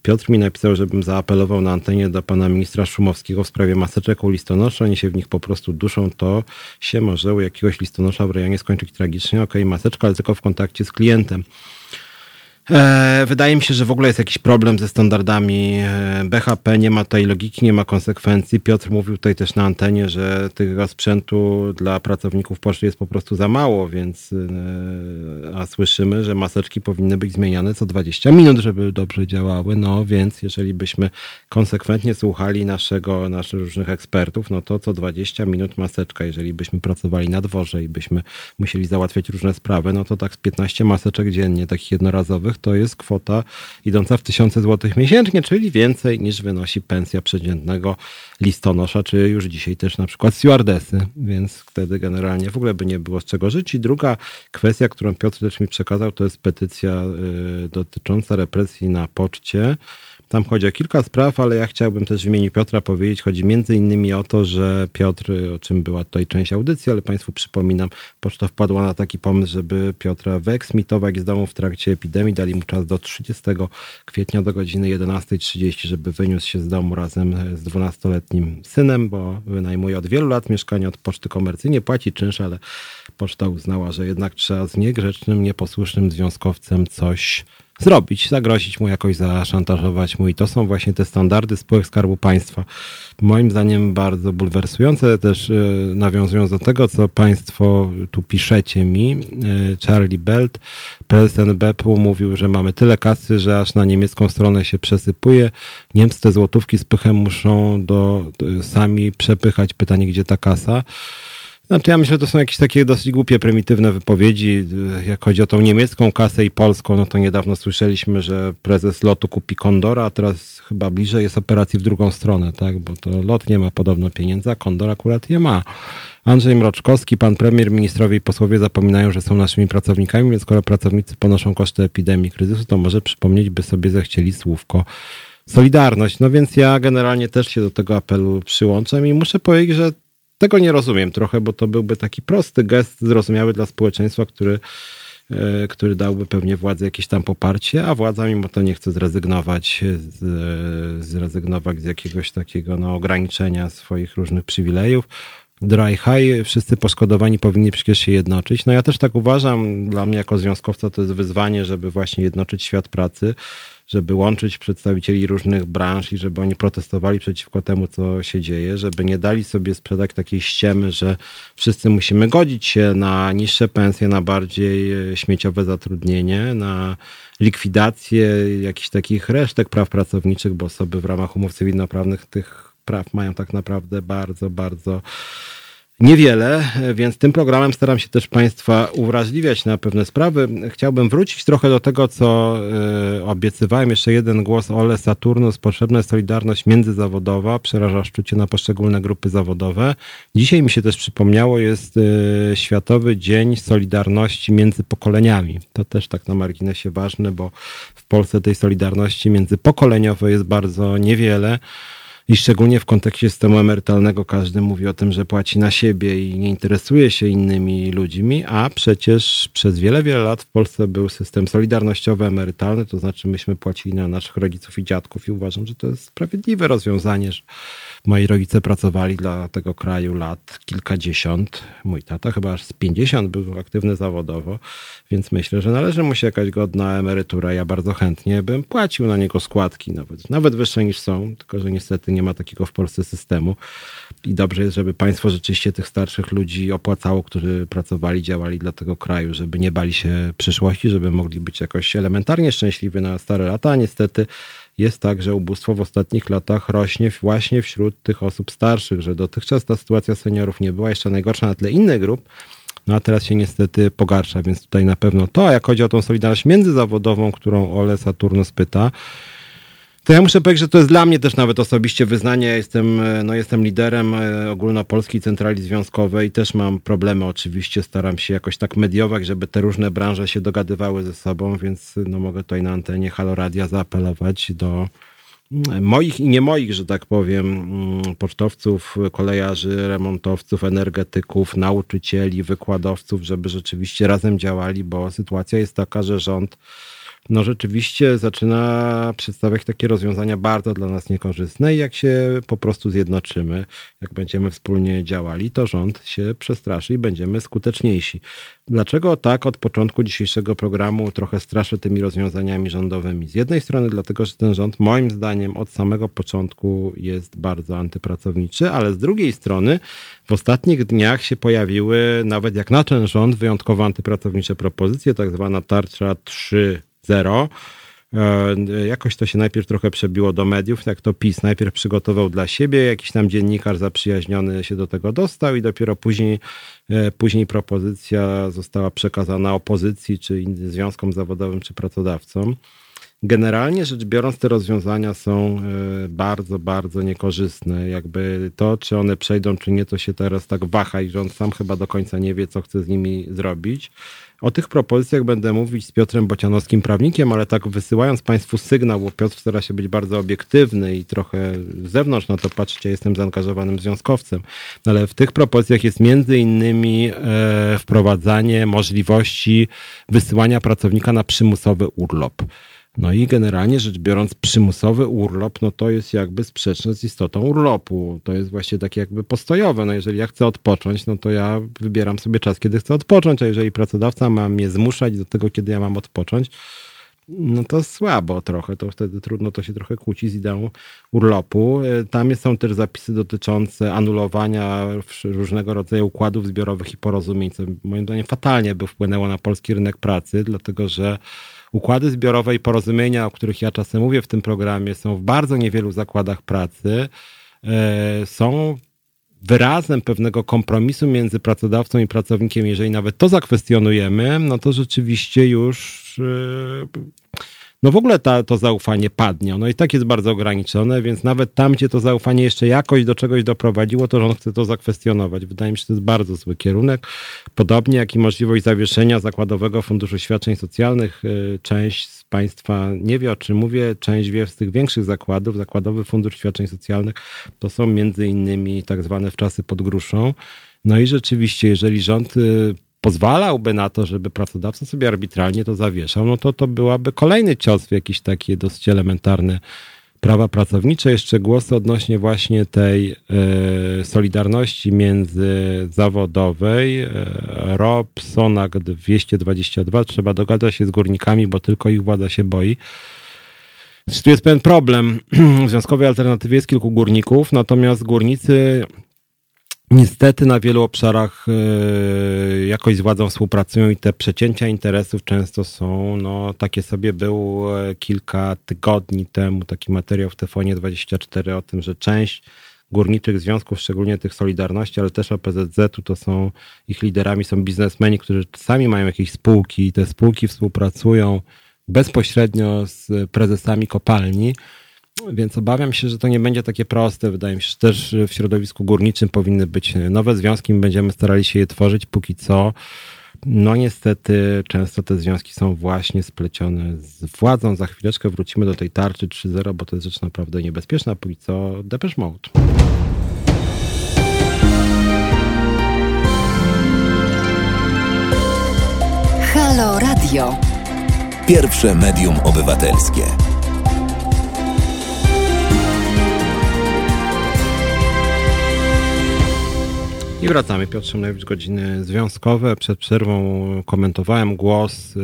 Piotr mi napisał, żebym zaapelował na antenie do pana ministra Szumowskiego w sprawie maseczek u listonosza. Oni się w nich po prostu duszą, to się może u jakiegoś listonosza w rejonie skończyć tragicznie. Okej, okay, maseczka, ale tylko w kontakcie z klientem. E, wydaje mi się, że w ogóle jest jakiś problem ze standardami e, BHP, nie ma tej logiki, nie ma konsekwencji. Piotr mówił tutaj też na antenie, że tego sprzętu dla pracowników poczty jest po prostu za mało, więc e, a słyszymy, że maseczki powinny być zmieniane co 20 minut, żeby dobrze działały. No więc jeżeli byśmy konsekwentnie słuchali naszego, naszych różnych ekspertów, no to co 20 minut maseczka. Jeżeli byśmy pracowali na dworze i byśmy musieli załatwiać różne sprawy, no to tak z 15 maseczek dziennie, takich jednorazowych, to jest kwota idąca w tysiące złotych miesięcznie, czyli więcej niż wynosi pensja przeciętnego listonosza, czy już dzisiaj też na przykład stewardesy, więc wtedy generalnie w ogóle by nie było z czego żyć. I druga kwestia, którą Piotr też mi przekazał, to jest petycja y, dotycząca represji na poczcie. Tam chodzi o kilka spraw, ale ja chciałbym też w imieniu Piotra powiedzieć, chodzi między innymi o to, że Piotr, o czym była tutaj część audycji, ale Państwu przypominam, poczta wpadła na taki pomysł, żeby Piotra wyeksmitować z domu w trakcie epidemii. Dali mu czas do 30 kwietnia do godziny 11.30, żeby wyniósł się z domu razem z 12-letnim synem, bo wynajmuje od wielu lat mieszkanie od poczty komercyjnej, płaci czynsz, ale poczta uznała, że jednak trzeba z niegrzecznym, nieposłusznym związkowcem coś zrobić, zagrozić mu jakoś, zaszantażować mu i to są właśnie te standardy spółek Skarbu Państwa. Moim zdaniem bardzo bulwersujące, też y, nawiązując do tego, co Państwo tu piszecie mi. Y, Charlie Belt, prezes NBP mówił, że mamy tyle kasy, że aż na niemiecką stronę się przesypuje. Niemcy te złotówki z pychem muszą do, do sami przepychać. Pytanie, gdzie ta kasa? Znaczy ja myślę, że to są jakieś takie dosyć głupie, prymitywne wypowiedzi. Jak chodzi o tą niemiecką kasę i polską, no to niedawno słyszeliśmy, że prezes lotu kupi Kondora, a teraz chyba bliżej jest operacji w drugą stronę, tak? Bo to lot nie ma podobno pieniędzy, a Kondor akurat je ma. Andrzej Mroczkowski, pan premier, ministrowie i posłowie zapominają, że są naszymi pracownikami, więc skoro pracownicy ponoszą koszty epidemii, kryzysu, to może przypomnieć, by sobie zechcieli słówko Solidarność. No więc ja generalnie też się do tego apelu przyłączam i muszę powiedzieć, że tego nie rozumiem trochę, bo to byłby taki prosty gest zrozumiały dla społeczeństwa, który, e, który dałby pewnie władzy jakieś tam poparcie, a władza mimo to nie chce zrezygnować z, zrezygnować z jakiegoś takiego no, ograniczenia swoich różnych przywilejów. Dry high, wszyscy poszkodowani powinni przecież się jednoczyć. No ja też tak uważam, dla mnie jako związkowca to jest wyzwanie, żeby właśnie jednoczyć świat pracy żeby łączyć przedstawicieli różnych branż i żeby oni protestowali przeciwko temu, co się dzieje, żeby nie dali sobie sprzedać takiej ściemy, że wszyscy musimy godzić się na niższe pensje, na bardziej e, śmieciowe zatrudnienie, na likwidację jakichś takich resztek praw pracowniczych, bo osoby w ramach umów cywilnoprawnych tych praw mają tak naprawdę bardzo, bardzo niewiele, więc tym programem staram się też Państwa uwrażliwiać na pewne sprawy. Chciałbym wrócić trochę do tego, co y, obiecywałem. Jeszcze jeden głos Ole Saturnus. Potrzebna jest solidarność międzyzawodowa, przeraża szczucie na poszczególne grupy zawodowe. Dzisiaj mi się też przypomniało, jest y, Światowy Dzień Solidarności między pokoleniami. To też tak na marginesie ważne, bo w Polsce tej solidarności międzypokoleniowej jest bardzo niewiele. I szczególnie w kontekście systemu emerytalnego każdy mówi o tym, że płaci na siebie i nie interesuje się innymi ludźmi, a przecież przez wiele, wiele lat w Polsce był system solidarnościowy emerytalny, to znaczy myśmy płacili na naszych rodziców i dziadków i uważam, że to jest sprawiedliwe rozwiązanie, że moi rodzice pracowali dla tego kraju lat kilkadziesiąt. Mój tata chyba aż z pięćdziesiąt był aktywny zawodowo, więc myślę, że należy mu się jakaś godna emerytura. Ja bardzo chętnie bym płacił na niego składki, nawet, nawet wyższe niż są, tylko że niestety nie ma takiego w Polsce systemu. I dobrze jest, żeby państwo rzeczywiście tych starszych ludzi opłacało, którzy pracowali, działali dla tego kraju, żeby nie bali się przyszłości, żeby mogli być jakoś elementarnie szczęśliwi na stare lata. Niestety jest tak, że ubóstwo w ostatnich latach rośnie właśnie wśród tych osób starszych, że dotychczas ta sytuacja seniorów nie była jeszcze najgorsza na tle innych grup, no a teraz się niestety pogarsza, więc tutaj na pewno to, a jak chodzi o tą solidarność międzyzawodową, którą Ole Saturnus pyta, to ja muszę powiedzieć, że to jest dla mnie też nawet osobiście wyznanie. Jestem, no jestem liderem e, ogólnopolskiej centrali związkowej. Też mam problemy oczywiście. Staram się jakoś tak mediować, żeby te różne branże się dogadywały ze sobą, więc no mogę tutaj na antenie Halo Radia zaapelować do mm, moich i nie moich, że tak powiem, mm, pocztowców, kolejarzy, remontowców, energetyków, nauczycieli, wykładowców, żeby rzeczywiście razem działali, bo sytuacja jest taka, że rząd no rzeczywiście zaczyna przedstawiać takie rozwiązania bardzo dla nas niekorzystne i jak się po prostu zjednoczymy, jak będziemy wspólnie działali, to rząd się przestraszy i będziemy skuteczniejsi. Dlaczego tak od początku dzisiejszego programu trochę straszę tymi rozwiązaniami rządowymi? Z jednej strony dlatego, że ten rząd moim zdaniem od samego początku jest bardzo antypracowniczy, ale z drugiej strony w ostatnich dniach się pojawiły nawet jak na ten rząd wyjątkowo antypracownicze propozycje, tak zwana tarcza 3 zero. E, jakoś to się najpierw trochę przebiło do mediów, jak to PiS najpierw przygotował dla siebie, jakiś tam dziennikarz zaprzyjaźniony się do tego dostał i dopiero później, e, później propozycja została przekazana opozycji, czy związkom zawodowym, czy pracodawcom. Generalnie rzecz biorąc, te rozwiązania są e, bardzo, bardzo niekorzystne. Jakby to, czy one przejdą, czy nie, to się teraz tak waha i rząd sam chyba do końca nie wie, co chce z nimi zrobić. O tych propozycjach będę mówić z Piotrem Bocianowskim, prawnikiem, ale tak wysyłając Państwu sygnał, bo Piotr stara się być bardzo obiektywny i trochę z zewnątrz na to patrzcie, jestem zaangażowanym związkowcem. Ale w tych propozycjach jest między innymi e, wprowadzanie możliwości wysyłania pracownika na przymusowy urlop. No i generalnie rzecz biorąc, przymusowy urlop, no to jest jakby sprzeczne z istotą urlopu. To jest właśnie takie jakby postojowe. No jeżeli ja chcę odpocząć, no to ja wybieram sobie czas, kiedy chcę odpocząć, a jeżeli pracodawca ma mnie zmuszać do tego, kiedy ja mam odpocząć, no to słabo trochę, to wtedy trudno to się trochę kłóci z ideą urlopu. Tam są też zapisy dotyczące anulowania różnego rodzaju układów zbiorowych i porozumień, co moim zdaniem fatalnie by wpłynęło na polski rynek pracy, dlatego że układy zbiorowe i porozumienia, o których ja czasem mówię w tym programie, są w bardzo niewielu zakładach pracy, e, są wyrazem pewnego kompromisu między pracodawcą i pracownikiem, jeżeli nawet to zakwestionujemy, no to rzeczywiście już yy, no w ogóle ta, to zaufanie padnie. Ono i tak jest bardzo ograniczone, więc nawet tam, gdzie to zaufanie jeszcze jakoś do czegoś doprowadziło, to on chce to zakwestionować. Wydaje mi się, że to jest bardzo zły kierunek. Podobnie jak i możliwość zawieszenia Zakładowego Funduszu Świadczeń Socjalnych. Yy, część z Państwa nie wie, o czym mówię. Część wie z tych większych zakładów. Zakładowy Fundusz Świadczeń Socjalnych to są między innymi tak zwane wczasy pod gruszą. No i rzeczywiście, jeżeli rząd yy, pozwalałby na to, żeby pracodawca sobie arbitralnie to zawieszał, no to to byłaby kolejny cios w jakiś taki dosyć elementarny prawa pracownicze. Jeszcze głosy odnośnie właśnie tej e, solidarności międzyzawodowej. E, ROP, SONAK 222. Trzeba dogadać się z górnikami, bo tylko ich władza się boi. Tu jest pewien problem. W związkowej alternatywie jest kilku górników, natomiast górnicy Niestety na wielu obszarach e, jakoś z władzą współpracują i te przecięcia interesów często są, no takie sobie był e, kilka tygodni temu taki materiał w Tefonie 24 o tym, że część górniczych związków, szczególnie tych Solidarności, ale też OPZZ-u, to są ich liderami, są biznesmeni, którzy sami mają jakieś spółki i te spółki współpracują bezpośrednio z prezesami kopalni więc obawiam się, że to nie będzie takie proste. Wydaje mi się, że też w środowisku górniczym powinny być nowe związki. My będziemy starali się je tworzyć póki co. No niestety często te związki są właśnie splecione z władzą. Za chwileczkę wrócimy do tej tarczy 3.0, bo to jest rzecz naprawdę niebezpieczna. Póki co Depeche Mode. Halo Radio. Pierwsze medium obywatelskie. Wracamy. Piotr Szymlewicz, godziny związkowe. Przed przerwą komentowałem głos y,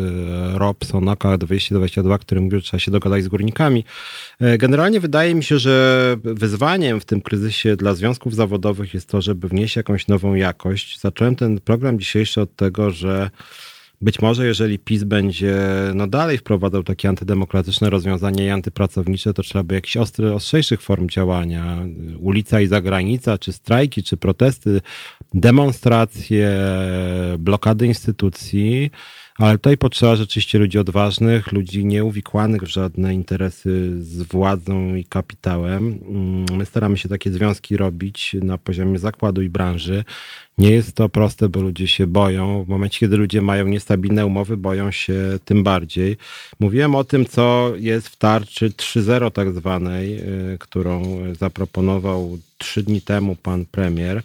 Rob Sonaka 222, który mówił, że trzeba się dogadać z górnikami. E, generalnie wydaje mi się, że wyzwaniem w tym kryzysie dla związków zawodowych jest to, żeby wnieść jakąś nową jakość. Zacząłem ten program dzisiejszy od tego, że być może jeżeli PiS będzie no dalej wprowadzał takie antydemokratyczne rozwiązania i antypracownicze, to trzeba by jakichś ostry, ostrzejszych form działania. Ulica i zagranica, czy strajki, czy protesty, demonstracje, blokady instytucji. Ale tutaj potrzeba rzeczywiście ludzi odważnych, ludzi nieuwikłanych w żadne interesy z władzą i kapitałem. My staramy się takie związki robić na poziomie zakładu i branży. Nie jest to proste, bo ludzie się boją. W momencie, kiedy ludzie mają niestabilne umowy, boją się tym bardziej. Mówiłem o tym, co jest w tarczy 3.0 tak zwanej, y, którą zaproponował trzy dni temu pan premier.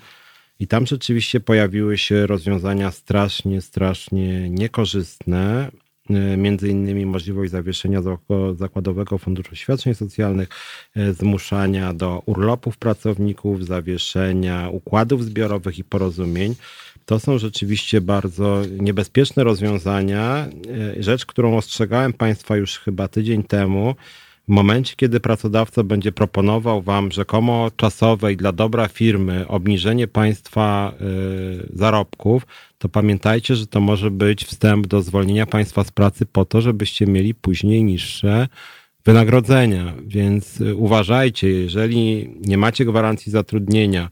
I tam rzeczywiście pojawiły się rozwiązania strasznie, strasznie niekorzystne. E, między innymi możliwość zawieszenia zakładowego funduszu świadczeń socjalnych, e, zmuszania do urlopów pracowników, zawieszenia układów zbiorowych i porozumień. To są rzeczywiście bardzo niebezpieczne rozwiązania. E, rzecz, którą ostrzegałem Państwa już chyba tydzień temu, w momencie, kiedy pracodawca będzie proponował wam rzekomo czasowe i dla dobra firmy obniżenie państwa y, zarobków, to pamiętajcie, że to może być wstęp do zwolnienia państwa z pracy po to, żebyście mieli później niższe wynagrodzenia. Więc y, uważajcie, jeżeli nie macie gwarancji zatrudnienia,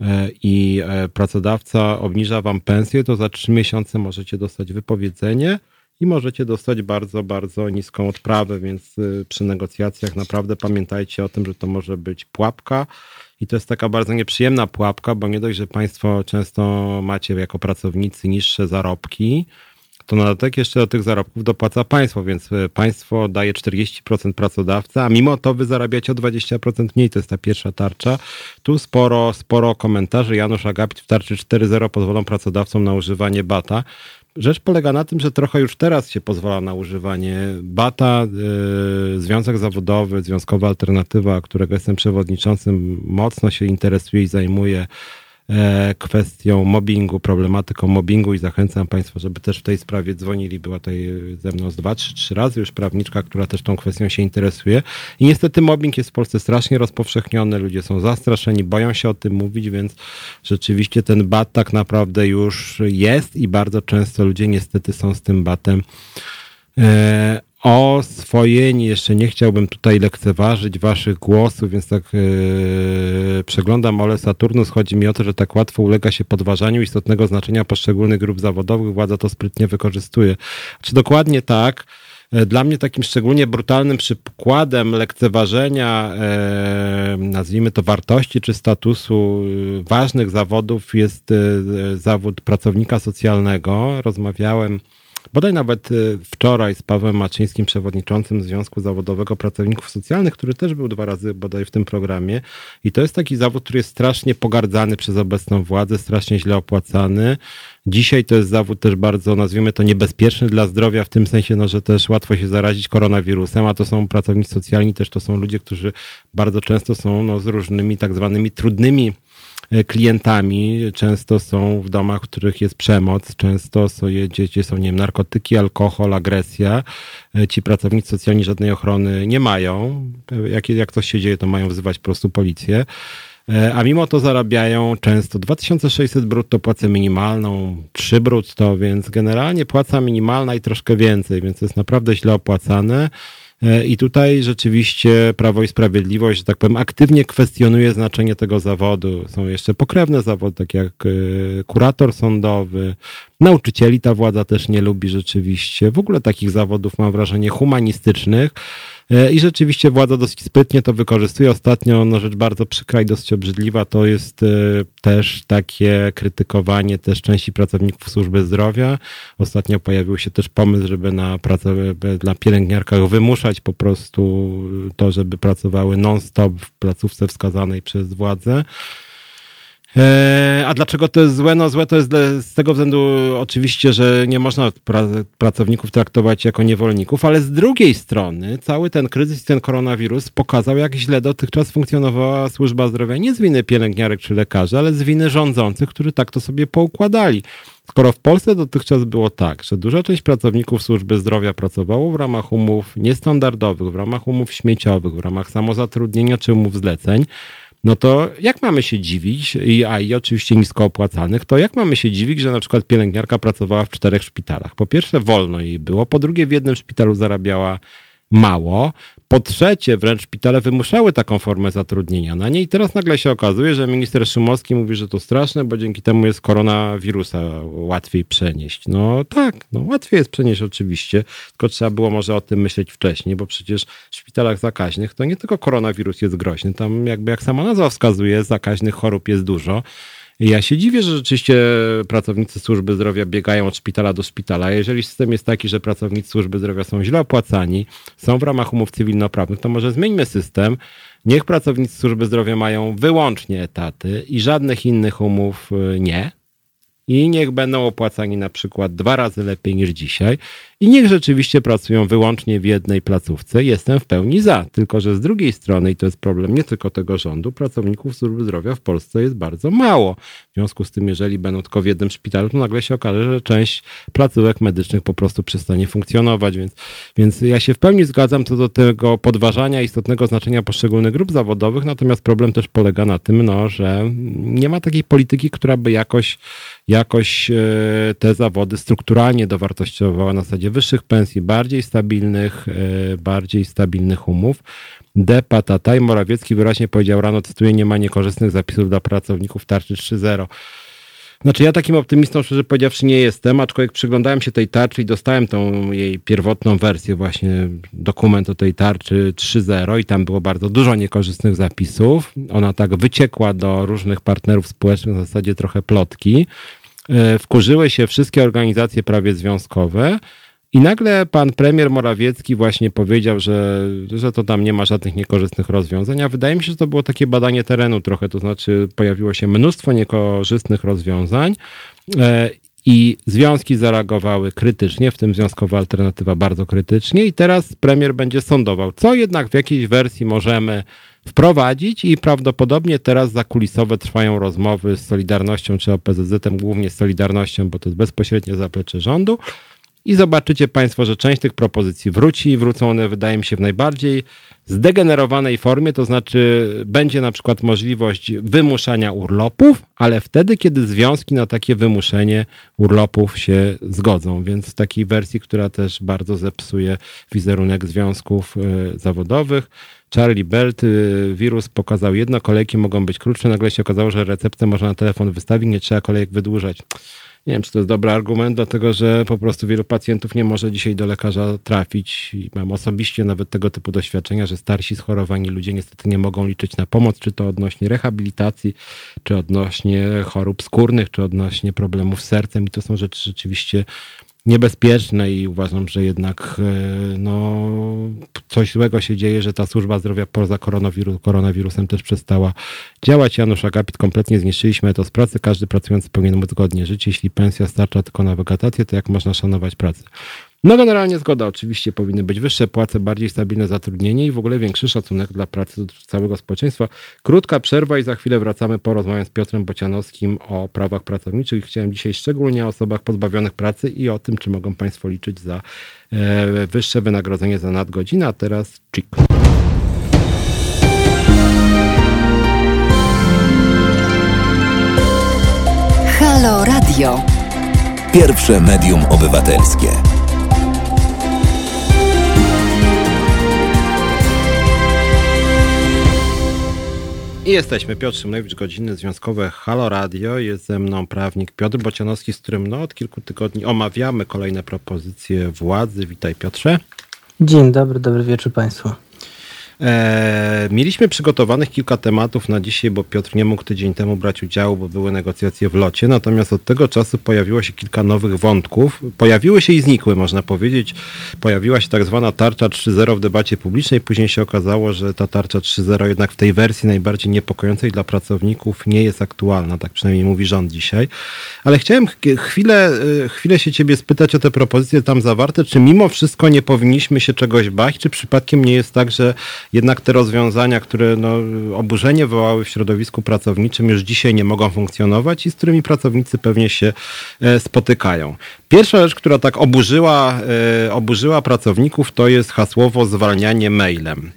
y, i pracodawca obniża wam pensję, to za trzy miesiące możecie dostać wypowiedzenie i możecie dostać bardzo, bardzo niską odprawę, więc y, przy negocjacjach naprawdę pamiętajcie o tym, że to może być pułapka. I to jest taka bardzo nieprzyjemna pułapka, bo nie dość, że Państwo często macie jako pracownicy niższe zarobki, to na dodatek jeszcze do tych zarobków dopłaca państwo, więc y, państwo daje 40% pracodawca, a mimo to wy zarabiacie o 20% mniej. To jest ta pierwsza tarcza. Tu sporo, sporo komentarzy. Janusz Agapit w tarczy 4.0 pozwolą pracodawcom na używanie bata. Rzecz polega na tym, że trochę już teraz się pozwala na używanie bata. Yy, Związek Zawodowy, Związkowa Alternatywa, którego jestem przewodniczącym, mocno się interesuje i zajmuje e, kwestią mobbingu, problematyką mobbingu i zachęcam Państwa, żeby też w tej sprawie dzwonili. Była tutaj ze mną z dwa, trzy, trzy razy już prawniczka, która też tą kwestią się interesuje. I niestety mobbing jest w Polsce strasznie rozpowszechniony, ludzie są zastraszeni, boją się o tym mówić, więc rzeczywiście ten bat tak naprawdę już jest i bardzo często ludzie niestety są z tym batem e, oswojeni. Jeszcze nie chciałbym tutaj lekceważyć waszych głosów, więc tak yy, przeglądam Ole Saturnus. Chodzi mi o to, że tak łatwo ulega się podważaniu istotnego znaczenia poszczególnych grup zawodowych. Władza to sprytnie wykorzystuje. Czy dokładnie tak? E, dla mnie takim szczególnie brutalnym przykładem lekceważenia, e, nazwijmy to wartości czy statusu ważnych zawodów jest zawód pracownika socjalnego. Rozmawiałem Bodaj nawet y, wczoraj z Pawłem Maczyńskim, przewodniczącym Związku Zawodowego Pracowników Socjalnych, który też był dwa razy bodaj w tym programie. I to jest taki zawód, który jest strasznie pogardzany przez obecną władzę, strasznie źle opłacany. Dzisiaj to jest zawód też bardzo, nazwijmy to, niebezpieczny dla zdrowia, w tym sensie, no, że też łatwo się zarazić koronawirusem, a to są pracownicy socjalni, też to są ludzie, którzy bardzo często są no, z różnymi tak zwanymi trudnymi klientami. Często są w domach, w których jest przemoc, często są, dzieci są nie wiem, narkotyki, alkohol, agresja. E, ci pracownicy socjalni żadnej ochrony nie mają. E, jak, jak coś się dzieje, to mają wzywać po prostu policję. A mimo to zarabiają często 2600 brutto płacę minimalną, 3 brutto, więc generalnie płaca minimalna i troszkę więcej, więc jest naprawdę źle opłacane. E, I tutaj rzeczywiście Prawo i Sprawiedliwość, że tak powiem, aktywnie kwestionuje znaczenie tego zawodu. Są jeszcze pokrewne zawody, takie jak e, kurator sądowy. Nauczycieli ta władza też nie lubi rzeczywiście. W ogóle takich zawodów mam wrażenie humanistycznych. E, I rzeczywiście władza dosyć sprytnie to wykorzystuje. Ostatnio, no rzecz bardzo przykra i dosyć obrzydliwa, to jest e, też takie krytykowanie też części pracowników służby zdrowia. Ostatnio pojawił się też pomysł, żeby na pracę, dla pielęgniarkach wymuszać po prostu to, żeby pracowały non-stop w placówce wskazanej przez władzę. E, a dlaczego to jest złe? No złe to jest z tego względu oczywiście, że nie można pra pracowników traktować jako niewolników, ale z drugiej strony cały ten kryzys ten koronawirus pokazał, jak źle dotychczas funkcjonowała służba zdrowia. Nie z winy pielęgniarek czy lekarzy, ale z winy rządzących, którzy tak to sobie poukładali. Skoro w Polsce dotychczas było tak, że duża część pracowników służby zdrowia pracowało w ramach umów niestandardowych, w ramach umów śmieciowych, w ramach samozatrudnienia czy umów zleceń, no to jak mamy się dziwić, a i oczywiście nisko opłacanych, to jak mamy się dziwić, że na przykład pielęgniarka pracowała w czterech szpitalach? Po pierwsze wolno jej było, po drugie w jednym szpitalu zarabiała mało, po trzecie, wręcz szpitale wymuszały taką formę zatrudnienia na niej. Teraz nagle się okazuje, że minister Szymowski mówi, że to straszne, bo dzięki temu jest koronawirusa łatwiej przenieść. No tak, no łatwiej jest przenieść oczywiście, tylko trzeba było może o tym myśleć wcześniej, bo przecież w szpitalach zakaźnych to nie tylko koronawirus jest groźny, tam jakby jak sama nazwa wskazuje, zakaźnych chorób jest dużo. Ja się dziwię, że rzeczywiście pracownicy służby zdrowia biegają od szpitala do szpitala. Jeżeli system jest taki, że pracownicy służby zdrowia są źle opłacani, są w ramach umów cywilnoprawnych, to może zmieńmy system. Niech pracownicy służby zdrowia mają wyłącznie etaty i żadnych innych umów y, nie i niech będą opłacani na przykład dwa razy lepiej niż dzisiaj i niech rzeczywiście pracują wyłącznie w jednej placówce. Jestem w pełni za. Tylko, że z drugiej strony, i to jest problem nie tylko tego rządu, pracowników służby zdrowia w Polsce jest bardzo mało. W związku z tym, jeżeli będą tylko w jednym szpitalu, to nagle się okaże, że część placówek medycznych po prostu przestanie funkcjonować. Więc, więc ja się w pełni zgadzam co do tego podważania istotnego znaczenia poszczególnych grup zawodowych, natomiast problem też polega na tym, no, że nie ma takiej polityki, która by jakoś, jakoś e, te zawody strukturalnie dowartościowała na zasadzie wyższych pensji, bardziej stabilnych, e, bardziej stabilnych umów. Depa, Tata i Morawiecki wyraźnie powiedział rano, cytuję, nie ma niekorzystnych zapisów dla pracowników tarczy 3.0. Znaczy ja takim optymistą, szczerze powiedziawszy, nie jestem, aczkolwiek przyglądałem się tej tarczy i dostałem tą jej pierwotną wersję, właśnie dokument o tej tarczy 3.0 i tam było bardzo dużo niekorzystnych zapisów. Ona tak wyciekła do różnych partnerów społecznych, w zasadzie trochę plotki. E, wkurzyły się wszystkie organizacje prawie związkowe. I nagle pan premier Morawiecki właśnie powiedział, że, że to tam nie ma żadnych niekorzystnych rozwiązań, a wydaje mi się, że to było takie badanie terenu trochę, to znaczy pojawiło się mnóstwo niekorzystnych rozwiązań. E, i związki zareagowały krytycznie, w tym Związkowa Alternatywa bardzo krytycznie i teraz premier będzie sądował, co jednak w jakiejś wersji możemy wprowadzić i prawdopodobnie teraz zakulisowe trwają rozmowy z Solidarnością czy OPZZ-em, głównie z Solidarnością, bo to jest bezpośrednie zaplecze rządu. I zobaczycie Państwo, że część tych propozycji wróci i wrócą one, wydaje mi się, w najbardziej zdegenerowanej formie, to znaczy będzie na przykład możliwość wymuszania urlopów, ale wtedy, kiedy związki na takie wymuszenie urlopów się zgodzą. Więc w takiej wersji, która też bardzo zepsuje wizerunek związków e, zawodowych. Charlie Belt, y, wirus pokazał jedno, kolejki mogą być krótsze, nagle się okazało, że receptę można na telefon wystawić, nie trzeba kolejek wydłużać. Nie wiem, czy to jest dobry argument, dlatego że po prostu wielu pacjentów nie może dzisiaj do lekarza trafić. I mam osobiście nawet tego typu doświadczenia, że starsi schorowani ludzie niestety nie mogą liczyć na pomoc, czy to odnośnie rehabilitacji, czy odnośnie chorób skórnych, czy odnośnie problemów z sercem. I to są rzeczy rzeczywiście niebezpieczne i uważam, że jednak e, no, coś złego się dzieje, że ta służba zdrowia poza koronawirus, koronawirusem też przestała działać. Janusz Agapit, kompletnie zniszczyliśmy to z pracy. Każdy pracujący powinien móc godnie żyć. Jeśli pensja starcza tylko na wegetację, to jak można szanować pracę? No generalnie zgoda, oczywiście powinny być wyższe płace, bardziej stabilne zatrudnienie i w ogóle większy szacunek dla pracy całego społeczeństwa. Krótka przerwa i za chwilę wracamy porozmawiać z Piotrem Bocianowskim o prawach pracowniczych. Chciałem dzisiaj szczególnie o osobach pozbawionych pracy i o tym, czy mogą Państwo liczyć za e, wyższe wynagrodzenie za nadgodziny, a teraz Chick. Halo Radio. Pierwsze medium obywatelskie. I jesteśmy. Piotr Szymlewicz, godziny związkowe Halo Radio. Jest ze mną prawnik Piotr Bocianowski, z którym no, od kilku tygodni omawiamy kolejne propozycje władzy. Witaj Piotrze. Dzień dobry, dobry wieczór Państwu. E, mieliśmy przygotowanych kilka tematów na dzisiaj, bo Piotr nie mógł tydzień temu brać udziału, bo były negocjacje w locie. Natomiast od tego czasu pojawiło się kilka nowych wątków. Pojawiły się i znikły, można powiedzieć. Pojawiła się tak zwana tarcza 3.0 w debacie publicznej. Później się okazało, że ta tarcza 3.0 jednak w tej wersji najbardziej niepokojącej dla pracowników nie jest aktualna. Tak przynajmniej mówi rząd dzisiaj. Ale chciałem chwilę, e, chwilę się ciebie spytać o te propozycje tam zawarte. Czy mimo wszystko nie powinniśmy się czegoś bać? Czy przypadkiem nie jest tak, że jednak te rozwiązania, które no, oburzenie wywołały w środowisku pracowniczym, już dzisiaj nie mogą funkcjonować i z którymi pracownicy pewnie się e, spotykają. Pierwsza rzecz, która tak oburzyła, e, oburzyła pracowników, to jest hasłowo zwalnianie mailem.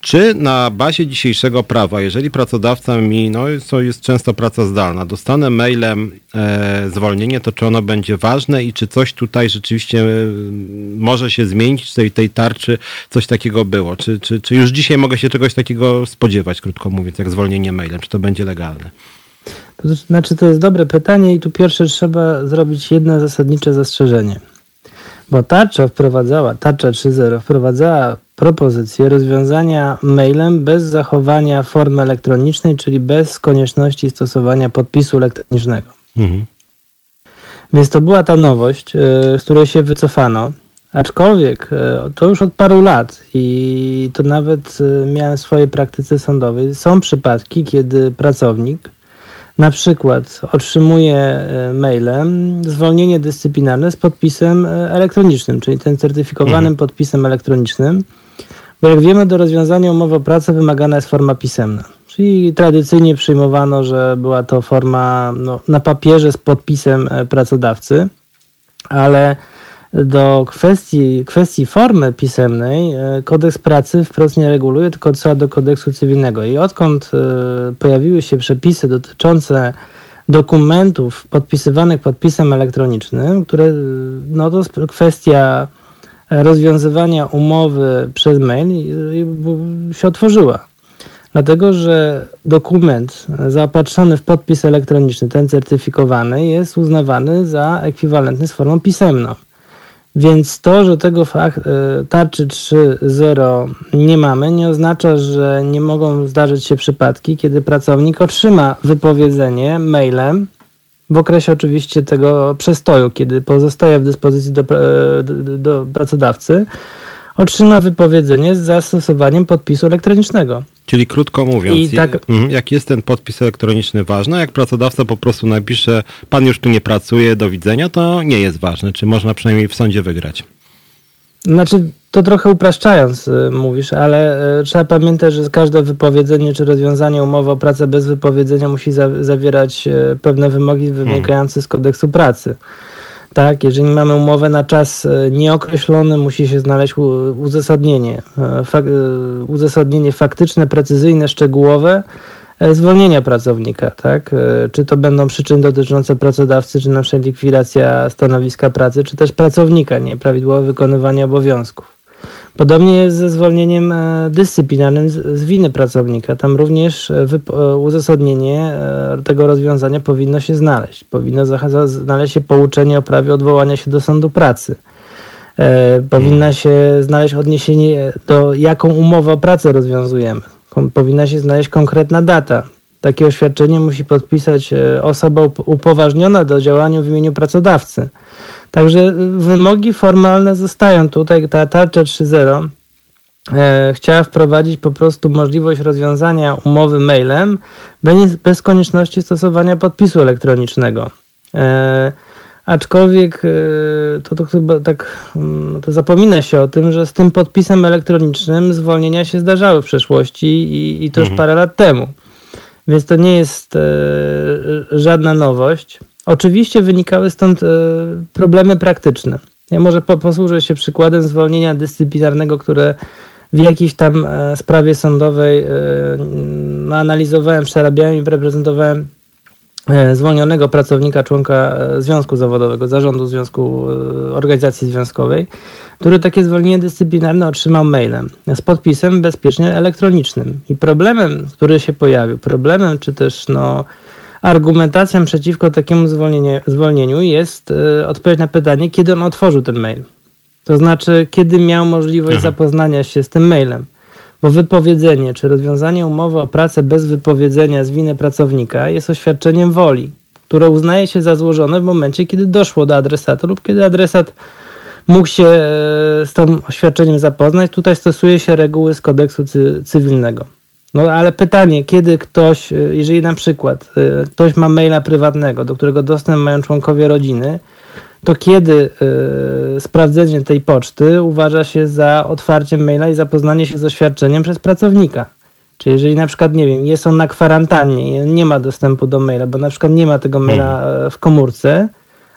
Czy na bazie dzisiejszego prawa, jeżeli pracodawca mi, no to jest często praca zdalna, dostanę mailem e, zwolnienie, to czy ono będzie ważne i czy coś tutaj rzeczywiście e, może się zmienić, czy tej, tej tarczy coś takiego było? Czy, czy, czy już dzisiaj mogę się czegoś takiego spodziewać, krótko mówiąc, jak zwolnienie mailem? Czy to będzie legalne? To znaczy, to jest dobre pytanie i tu pierwsze trzeba zrobić jedno zasadnicze zastrzeżenie. Bo tarcza wprowadzała, tarcza 3.0 wprowadzała propozycję rozwiązania mailem bez zachowania formy elektronicznej, czyli bez konieczności stosowania podpisu elektronicznego. Mhm. Więc to była ta nowość, e, z której się wycofano. Aczkolwiek e, to już od paru lat i to nawet e, miałem w swojej praktyce sądowej. Są przypadki, kiedy pracownik na przykład otrzymuje mailem zwolnienie dyscyplinarne z podpisem e, elektronicznym, czyli tym certyfikowanym mhm. podpisem elektronicznym, bo jak wiemy, do rozwiązania umowy o pracę wymagana jest forma pisemna. Czyli tradycyjnie przyjmowano, że była to forma no, na papierze z podpisem e, pracodawcy, ale do kwestii, kwestii formy pisemnej e, kodeks pracy wprost nie reguluje, tylko odsyła do kodeksu cywilnego. I odkąd e, pojawiły się przepisy dotyczące dokumentów podpisywanych podpisem elektronicznym, które no to kwestia rozwiązywania umowy przez mail się otworzyła. Dlatego, że dokument zaopatrzony w podpis elektroniczny, ten certyfikowany, jest uznawany za ekwiwalentny z formą pisemną. Więc to, że tego fakt, e, tarczy 3.0 nie mamy, nie oznacza, że nie mogą zdarzyć się przypadki, kiedy pracownik otrzyma wypowiedzenie mailem w okresie oczywiście tego przestoju, kiedy pozostaje w dyspozycji do, e, do, do pracodawcy, otrzyma wypowiedzenie z zastosowaniem podpisu elektronicznego. Czyli krótko mówiąc, tak... Mhm, jak jest ten podpis elektroniczny ważny, jak pracodawca po prostu napisze, pan już tu nie pracuje, do widzenia, to nie jest ważne. Czy można przynajmniej w sądzie wygrać? Znaczy, to trochę upraszczając y, mówisz, ale y, trzeba pamiętać, że każde wypowiedzenie czy rozwiązanie umowy o pracę bez wypowiedzenia musi za zawierać y, pewne wymogi wynikające z kodeksu pracy. Tak, jeżeli mamy umowę na czas nieokreślony, musi się znaleźć uzasadnienie, fak uzasadnienie faktyczne, precyzyjne, szczegółowe E, zwolnienia pracownika, tak? E, czy to będą przyczyny dotyczące pracodawcy, czy na przykład likwidacja stanowiska pracy, czy też pracownika, nieprawidłowe wykonywanie obowiązków. Podobnie jest ze zwolnieniem e, dyscyplinarnym z winy pracownika. Tam również uzasadnienie tego rozwiązania powinno się znaleźć. Powinno znaleźć się pouczenie o prawie odwołania się do sądu pracy. Powinna się znaleźć odniesienie do jaką umowę o pracę rozwiązujemy powinna się znaleźć konkretna data. Takie oświadczenie musi podpisać e, osoba upoważniona do działania w imieniu pracodawcy. Także e, wymogi formalne zostają tutaj. Ta tarcza 3.0 e, chciała wprowadzić po prostu możliwość rozwiązania umowy mailem bez, konieczności stosowania podpisu elektronicznego. Aczkolwiek to, to chyba tak mm, to zapomina się o tym, że z tym podpisem elektronicznym zwolnienia się zdarzały w przeszłości i, i to już mhm. parę lat temu. Więc to nie jest e, żadna nowość. Oczywiście wynikały stąd e, problemy praktyczne. Ja może po, posłużę się przykładem zwolnienia dyscyplinarnego, które w jakiejś tam e, sprawie sądowej analizowałem, przerabiałem i reprezentowałem zwolnionego pracownika, członka e, związku zawodowego, zarządu związku, e, organizacji związkowej, który takie zwolnienie dyscyplinarne otrzymał mailem z podpisem bezpiecznie elektronicznym. I problemem, który się pojawił, problemem czy też no, argumentacją przeciwko takiemu zwolnieniu jest odpowiedź na pytanie, kiedy on otworzył ten mail. To znaczy, kiedy miał możliwość Aha. zapoznania się z tym mailem. Bo wypowiedzenie czy rozwiązanie umowy o pracę bez wypowiedzenia z winy pracownika jest oświadczeniem woli, które uznaje się za złożone w momencie, kiedy doszło do adresata lub kiedy adresat mógł się e, z tym oświadczeniem zapoznać. Tutaj stosuje się reguły z kodeksu cy cywilnego. No ale pytanie, kiedy ktoś, e, jeżeli na przykład e, ktoś ma maila prywatnego, do którego dostęp mają członkowie rodziny, to kiedy y, sprawdzenie tej poczty uważa się za otwarcie maila i zapoznanie się z oświadczeniem przez pracownika. Czyli jeżeli na przykład, nie wiem, jest on na kwarantannie i nie ma dostępu do maila, bo na przykład nie ma tego maila mhm. e, w komórce,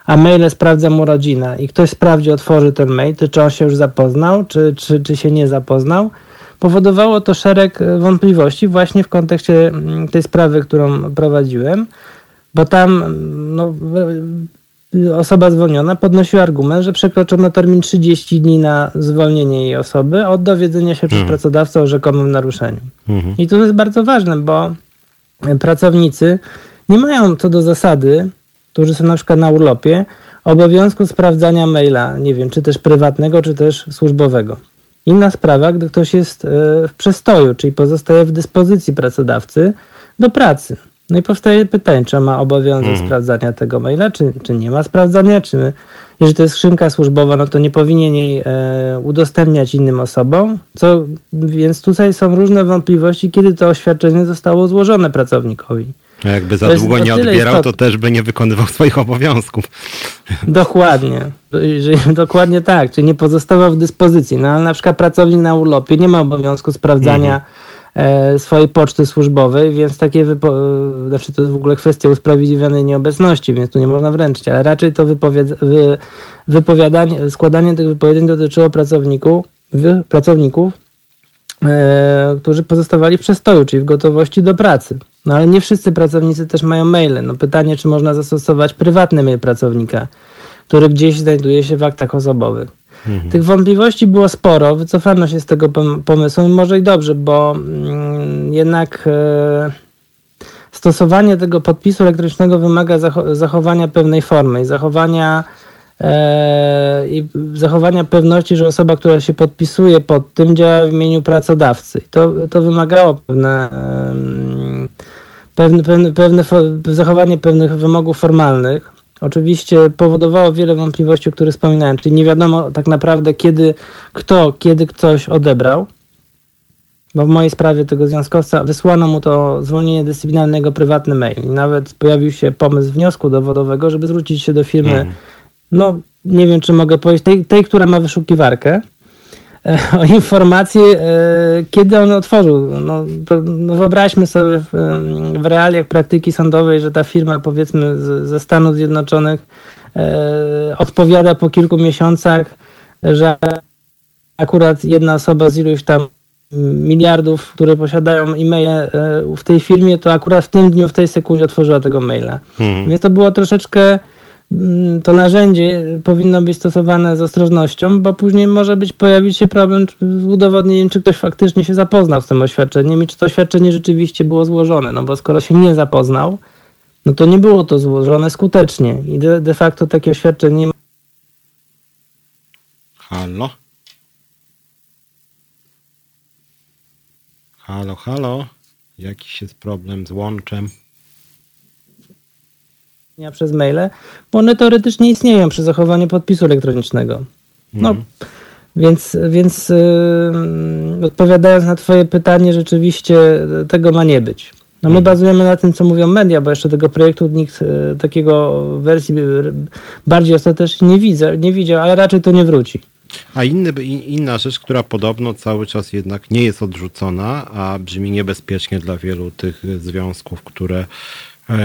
a maile sprawdza mu rodzina i ktoś sprawdzi, otworzy ten mail, to czy on się już zapoznał, czy, czy, czy się nie zapoznał, powodowało to szereg e, wątpliwości właśnie w kontekście mm, tej sprawy, którą prowadziłem, bo tam no, osoba zwolniona podnosiła argument, że przekroczono termin 30 dni na zwolnienie jej osoby od dowiedzenia się przez mhm. pracodawcę o rzekomym naruszeniu. Mhm. I to jest bardzo ważne, bo pracownicy nie mają co do zasady, którzy są na przykład na urlopie, obowiązku sprawdzania maila, nie wiem, czy też prywatnego, czy też służbowego. Inna sprawa, gdy ktoś jest e, w przestoju, czyli pozostaje w dyspozycji pracodawcy do pracy. No i powstaje pytanie, czy ma obowiązek mm. sprawdzania tego maila, czy, czy nie ma sprawdzania, czy jeżeli to jest skrzynka służbowa, no to nie powinien jej e, udostępniać innym osobom, co, więc tutaj są różne wątpliwości, kiedy to oświadczenie zostało złożone pracownikowi. A jakby za długo nie odbierał, to też by nie wykonywał swoich obowiązków. Dokładnie. Dokładnie tak, czyli nie pozostawał w dyspozycji. No ale na przykład pracownik na urlopie nie ma obowiązku sprawdzania E, swojej poczty służbowej, więc takie wypo- znaczy to jest w ogóle kwestia usprawiedliwionej nieobecności, więc tu nie można wręczyć, ale raczej to wypowied- wy- wypowiadanie, składanie tych wypowiedzeń dotyczyło pracowników, wy- pracowników e, którzy pozostawali w przestoju, czyli w gotowości do pracy. No ale nie wszyscy pracownicy też mają maile. No pytanie, czy można zastosować prywatny mail pracownika, który gdzieś znajduje się w aktach osobowych. Mhm. Tych wątpliwości było sporo, wycofano się z tego pomysłu, może i dobrze, bo mm, jednak e, stosowanie tego podpisu elektronicznego wymaga zachowania pewnej formy i zachowania e, i zachowania pewności, że osoba, która się podpisuje pod tym, działa w imieniu pracodawcy. to, to wymagało pewne, pewne, pewne, pewne zachowanie pewnych wymogów formalnych oczywiście powodowało wiele wątpliwości, o których wspominałem, czyli nie wiadomo tak naprawdę kiedy, kto, kiedy ktoś odebrał. bo w mojej sprawie tego związkowca wysłano mu to zwolnienie dyscyplinarnego prywatny mail. I nawet pojawił się pomysł wniosku dowodowego, żeby zwrócić się do firmy, Mhm. no nie wiem czy mogę powiedzieć, tej, tej która ma wyszukiwarkę, o informację, e, kiedy on otworzył. No, no wyobraźmy sobie w, w realiach praktyki sądowej, że ta firma powiedzmy z, ze Stanów Zjednoczonych e, odpowiada po kilku miesiącach, że akurat jedna osoba z iluś tam miliardów, które posiadają e-maile e, w tej firmie, to akurat w tym dniu, w tej sekundzie otworzyła tego maila. Mhm. Więc to było troszeczkę, to narzędzie powinno być stosowane z ostrożnością, bo później może być pojawić się problem z udowodnieniem, czy ktoś faktycznie się zapoznał z tym oświadczeniem i czy to oświadczenie rzeczywiście było złożone. No bo skoro się nie zapoznał, no to nie było to złożone skutecznie i de, de facto takie oświadczenie Halo? Halo, halo? Jakiś jest problem z łączem? Dnia przez maile, bo one teoretycznie istnieją przy zachowaniu podpisu elektronicznego. No, Mhm. więc, więc yy, odpowiadając na Twoje pytanie, rzeczywiście tego ma nie być. No my bazujemy na tym, co mówią media, bo jeszcze tego projektu nikt e, takiego wersji e, bardziej ostatecznie nie, widzę, nie widział, ale raczej to nie wróci. A inny, inna rzecz, która podobno cały czas jednak nie jest odrzucona, a brzmi niebezpiecznie dla wielu tych związków, które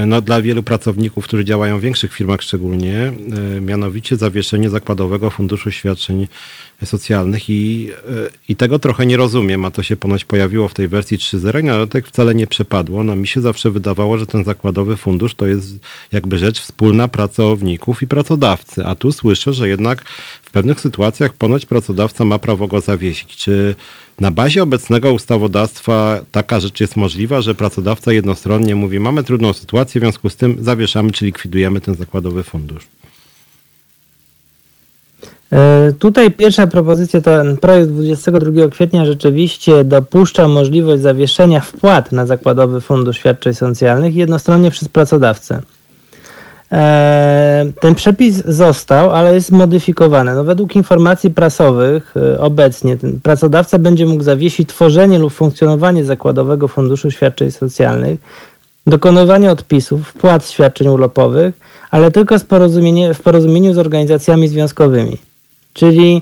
no, dla wielu pracowników, którzy działają w większych firmach szczególnie, e, mianowicie zawieszenie zakładowego funduszu świadczeń socjalnych i, e, i tego trochę nie rozumiem, a to się ponoć pojawiło w tej wersji 3.0 i na dodatek wcale nie przepadło. No mi się zawsze wydawało, że ten zakładowy fundusz to jest jakby rzecz wspólna pracowników i pracodawcy, a tu słyszę, że jednak w pewnych sytuacjach ponoć pracodawca ma prawo go zawiesić. Czy na bazie obecnego ustawodawstwa taka rzecz jest możliwa, że pracodawca jednostronnie mówi, mamy trudną sytuację, w związku z tym zawieszamy czy likwidujemy ten zakładowy fundusz? E, Tutaj pierwsza propozycja, ten projekt 22 kwietnia rzeczywiście dopuszcza możliwość zawieszenia wpłat na Zakładowy Fundusz Świadczeń Socjalnych jednostronnie przez pracodawcę. E, Ten przepis został, ale jest modyfikowany. No, według informacji prasowych e, obecnie pracodawca będzie mógł zawiesić tworzenie lub funkcjonowanie Zakładowego Funduszu Świadczeń Socjalnych, dokonywanie odpisów, wpłat świadczeń urlopowych, ale tylko z porozumienie, w porozumieniu z organizacjami związkowymi. Czyli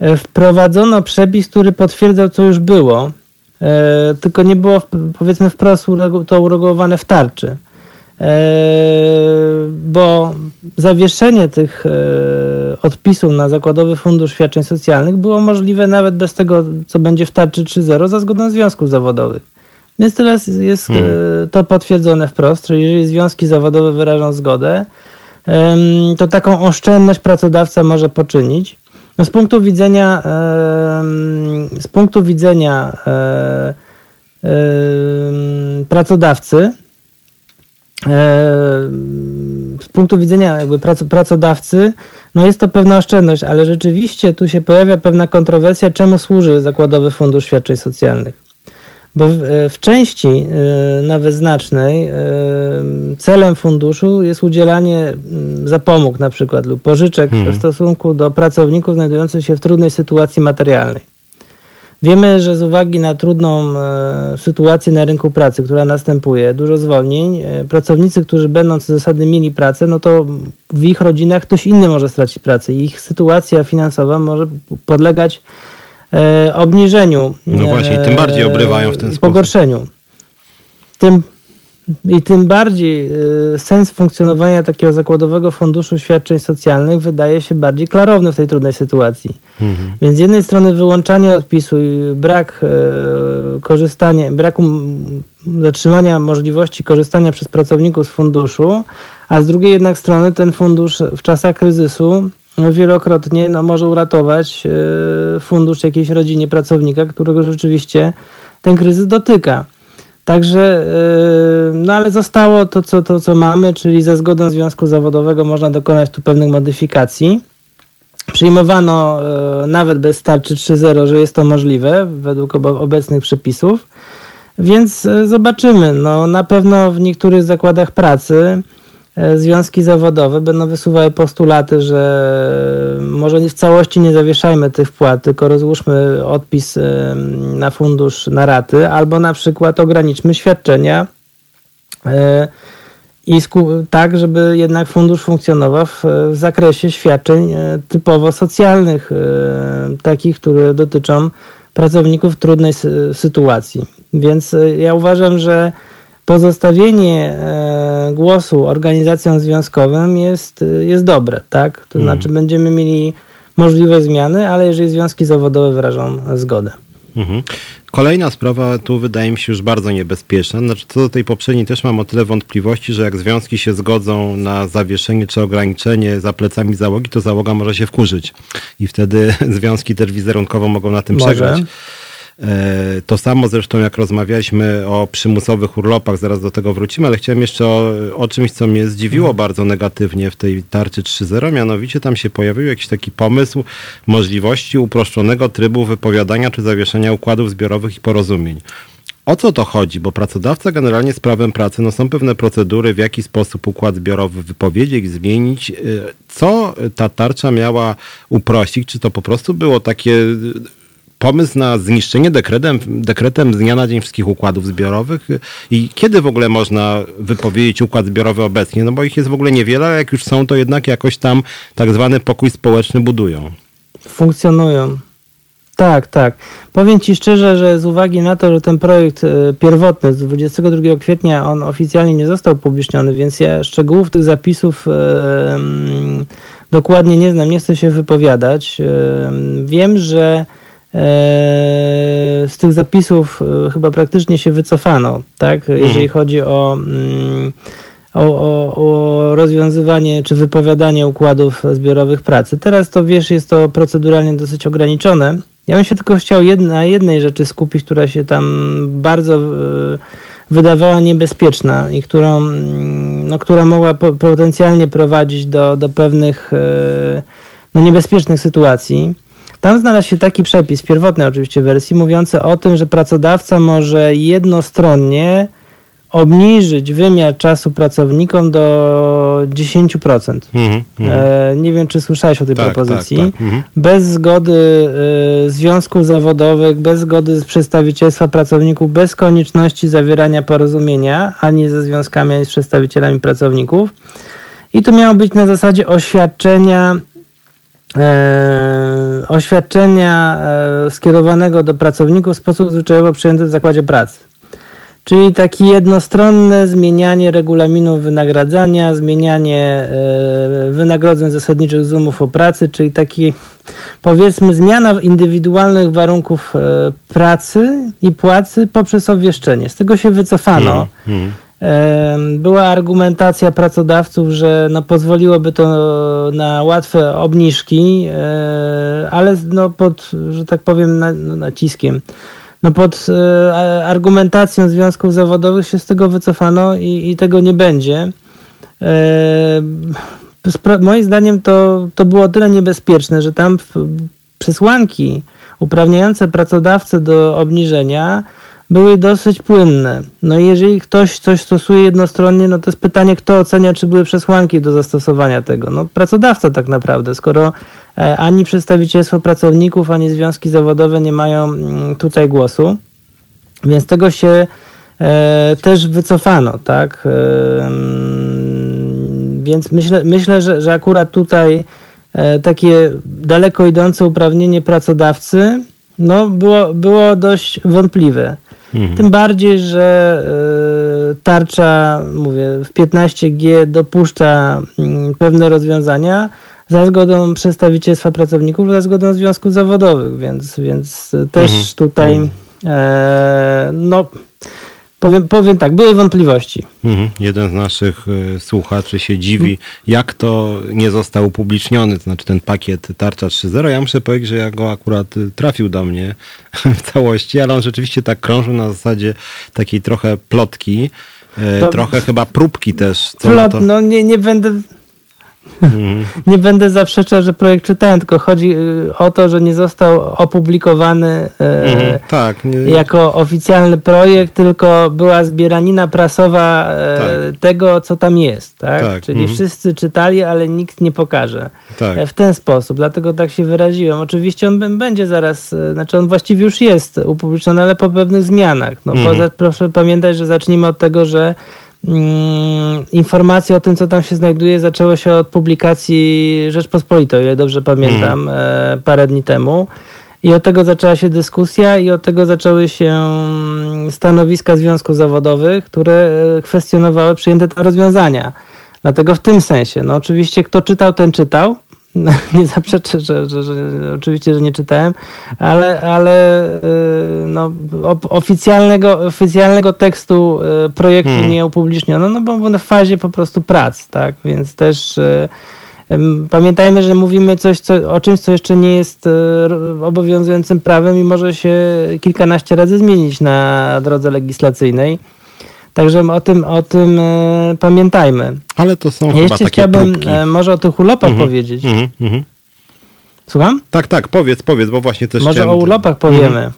e, wprowadzono przepis, który potwierdzał, co już było, tylko nie było powiedzmy wprost to uregulowane w tarczy. E, Bo zawieszenie tych e, odpisów na Zakładowy Fundusz Świadczeń Socjalnych było możliwe nawet bez tego, co będzie w tarczy 3.0 za zgodą związków zawodowych. Więc teraz jest e, to potwierdzone wprost, że jeżeli związki zawodowe wyrażą zgodę, to taką oszczędność pracodawca może poczynić. No z punktu widzenia z punktu widzenia pracodawcy z punktu widzenia jakby prac, pracodawcy, no jest to pewna oszczędność, ale rzeczywiście tu się pojawia pewna kontrowersja, czemu służy Zakładowy Fundusz Świadczeń Socjalnych. Bo w, e, w części e, nawet znacznej e, celem funduszu jest udzielanie mm, zapomóg na przykład lub pożyczek w stosunku do pracowników znajdujących się w trudnej sytuacji materialnej. Wiemy, że z uwagi na trudną e, sytuację na rynku pracy, która następuje, dużo zwolnień, e, pracownicy, którzy będą co zasady mieli pracę, no to w ich rodzinach ktoś inny może stracić pracę ich sytuacja finansowa może podlegać e, obniżeniu. No właśnie, tym bardziej obrywają w ten i sposób. Pogorszeniu. Tym, I tym bardziej e, sens funkcjonowania takiego zakładowego funduszu świadczeń socjalnych wydaje się bardziej klarowny w tej trudnej sytuacji. Mhm. Więc z jednej strony wyłączanie odpisu i brak e, korzystania, braku zatrzymania możliwości korzystania przez pracowników z funduszu, a z drugiej jednak strony ten fundusz w czasach kryzysu wielokrotnie no, może uratować e, fundusz jakiejś rodzinie pracownika, którego rzeczywiście ten kryzys dotyka. Także, e, no ale zostało to co, to, co mamy, czyli za zgodą związku zawodowego można dokonać tu pewnych modyfikacji. Przyjmowano e, nawet bez tarczy 3.0, że jest to możliwe według obecnych przepisów. Więc e, zobaczymy. No, na pewno w niektórych zakładach pracy związki zawodowe będą wysuwały postulaty, że może w całości nie zawieszajmy tych wpłat, tylko rozłóżmy odpis e, na fundusz na raty, albo na przykład ograniczmy świadczenia e, i tak, żeby jednak fundusz funkcjonował w zakresie świadczeń typowo socjalnych, takich, które dotyczą pracowników w trudnej sytuacji. Więc ja uważam, że pozostawienie e, głosu organizacjom związkowym jest, jest dobre, tak? To mhm. znaczy będziemy mieli możliwość zmiany, ale jeżeli związki zawodowe wyrażą zgodę. Mhm. Kolejna sprawa tu wydaje mi się już bardzo niebezpieczna. Znaczy, co do tej poprzedniej też mam o tyle wątpliwości, że jak związki się zgodzą na zawieszenie czy ograniczenie za plecami załogi, to załoga może się wkurzyć. I wtedy związki też wizerunkowo mogą na tym może. przegrać. E, to samo zresztą jak rozmawialiśmy o przymusowych urlopach, zaraz do tego wrócimy, ale chciałem jeszcze o, o czymś, co mnie zdziwiło mhm. bardzo negatywnie w tej tarczy 3.0, mianowicie tam się pojawił jakiś taki pomysł możliwości uproszczonego trybu wypowiadania czy zawieszenia układów zbiorowych i porozumień. O co to chodzi? Bo pracodawca generalnie z prawem pracy, no są pewne procedury, w jaki sposób układ zbiorowy wypowiedzieć, zmienić. E, co ta tarcza miała uprościć? Czy to po prostu było takie pomysł na zniszczenie dekretem, dekretem z dnia na dzień wszystkich układów zbiorowych i kiedy w ogóle można wypowiedzieć układ zbiorowy obecnie? No bo ich jest w ogóle niewiele, a jak już są, to jednak jakoś tam tak zwany pokój społeczny budują. Funkcjonują. Tak, tak. Powiem Ci szczerze, że z uwagi na to, że ten projekt e, pierwotny z 22 kwietnia, on oficjalnie nie został upubliczniony, więc ja szczegółów tych zapisów e, dokładnie nie znam, nie chcę się wypowiadać. E, wiem, że z tych zapisów e, chyba praktycznie się wycofano, tak? Jeżeli mhm. chodzi o, mm, o, o, o, rozwiązywanie czy wypowiadanie układów zbiorowych pracy. Teraz to wiesz, jest to proceduralnie dosyć ograniczone. Ja bym się tylko chciał na jednej rzeczy skupić, która się tam bardzo e, wydawała niebezpieczna i którą, mm, no, która mogła potencjalnie prowadzić do, do pewnych no, niebezpiecznych sytuacji. Tam znalazł się taki przepis, pierwotnej oczywiście wersji, mówiący o tym, że pracodawca może jednostronnie obniżyć wymiar czasu pracownikom do 10%. Mm, mm. E, nie wiem, czy słyszałeś o tej tak, propozycji. Tak, tak. Mm. Bez zgody e, związków zawodowych, bez zgody przedstawicielstwa pracowników, bez konieczności zawierania porozumienia ani ze związkami, ani z przedstawicielami pracowników. I to miało być na zasadzie oświadczenia e, oświadczenia e, skierowanego do pracowników w sposób zwyczajowo przyjęty w zakładzie pracy. Czyli takie jednostronne zmienianie regulaminu wynagradzania, zmienianie e, wynagrodzeń zasadniczych z umów o pracy, czyli taki powiedzmy zmiana indywidualnych warunków pracy i płacy poprzez obwieszczenie. Z tego się wycofano. Hmm, hmm. Była argumentacja pracodawców, że no pozwoliłoby to na łatwe obniżki, e, ale no pod, że tak powiem, no naciskiem. No pod e, argumentacją związków zawodowych się z tego wycofano i, i tego nie będzie. Moim zdaniem to, to było tyle niebezpieczne, że tam przesłanki uprawniające pracodawcę do obniżenia były dosyć płynne. No i jeżeli ktoś coś stosuje jednostronnie, no to jest pytanie, kto ocenia, czy były przesłanki do zastosowania tego. No pracodawca tak naprawdę, skoro e, ani przedstawicielstwo pracowników, ani związki zawodowe nie mają mm, tutaj głosu, więc tego się e, też wycofano, tak? E, mm, więc myślę, myślę że, że akurat tutaj takie daleko idące uprawnienie pracodawcy no, było, było dość wątpliwe. Mhm. Tym bardziej, że y, tarcza, mówię, w 15G dopuszcza y, pewne rozwiązania za zgodą przedstawicielstwa pracowników, za zgodą związków zawodowych, więc, więc też mhm. tutaj mhm. e, no Powiem, powiem tak, były wątpliwości. Mhm. Jeden z naszych y, słuchaczy się dziwi, jak to nie został upubliczniony, to znaczy ten pakiet Tarcza 3.0. Ja muszę powiedzieć, że ja go akurat y, trafił do mnie w całości, ale on rzeczywiście tak krążył na zasadzie takiej trochę plotki, y, to... trochę chyba próbki też. Co Plot, to... no nie, nie będę Mm. nie będę zaprzeczał, że projekt czytałem, tylko chodzi y, o to, że nie został opublikowany mm. tak, nie... jako oficjalny projekt, tylko była zbieranina prasowa e, tak. tego, co tam jest. Tak? tak. Czyli mm. wszyscy czytali, ale nikt nie pokaże. Tak. E, w ten sposób, dlatego tak się wyraziłem. Oczywiście on będzie zaraz, e, znaczy on właściwie już jest upubliczniony, ale po pewnych zmianach. No, poza, proszę pamiętać, że zacznijmy od tego, że informacje o tym, co tam się znajduje, zaczęło się od publikacji Rzeczpospolitej, o ile dobrze pamiętam, mm. parę dni temu. I od tego zaczęła się dyskusja, i od tego zaczęły się mm, stanowiska związków zawodowych, które e, kwestionowały przyjęte te rozwiązania. Dlatego w tym sensie, no oczywiście kto czytał, ten czytał, nie zaprzeczę, że, że, że, oczywiście, że nie czytałem, ale, ale y, no, oficjalnego, oficjalnego tekstu y, projektu hmm. nie upubliczniono, no bo w fazie po prostu prac, tak, więc też y, Pamiętajmy, że mówimy coś, co, o czymś, co jeszcze nie jest obowiązującym prawem i może się kilkanaście razy zmienić na drodze legislacyjnej. Także o tym, o tym e, pamiętajmy. Ale to są ja chyba jeszcze takie chciałbym próbki. E, może o tych urlopach mhm. powiedzieć. Mhm. Mhm. Słucham? Tak, tak, powiedz, powiedz, bo właśnie też Może chciałem... o urlopach powiemy.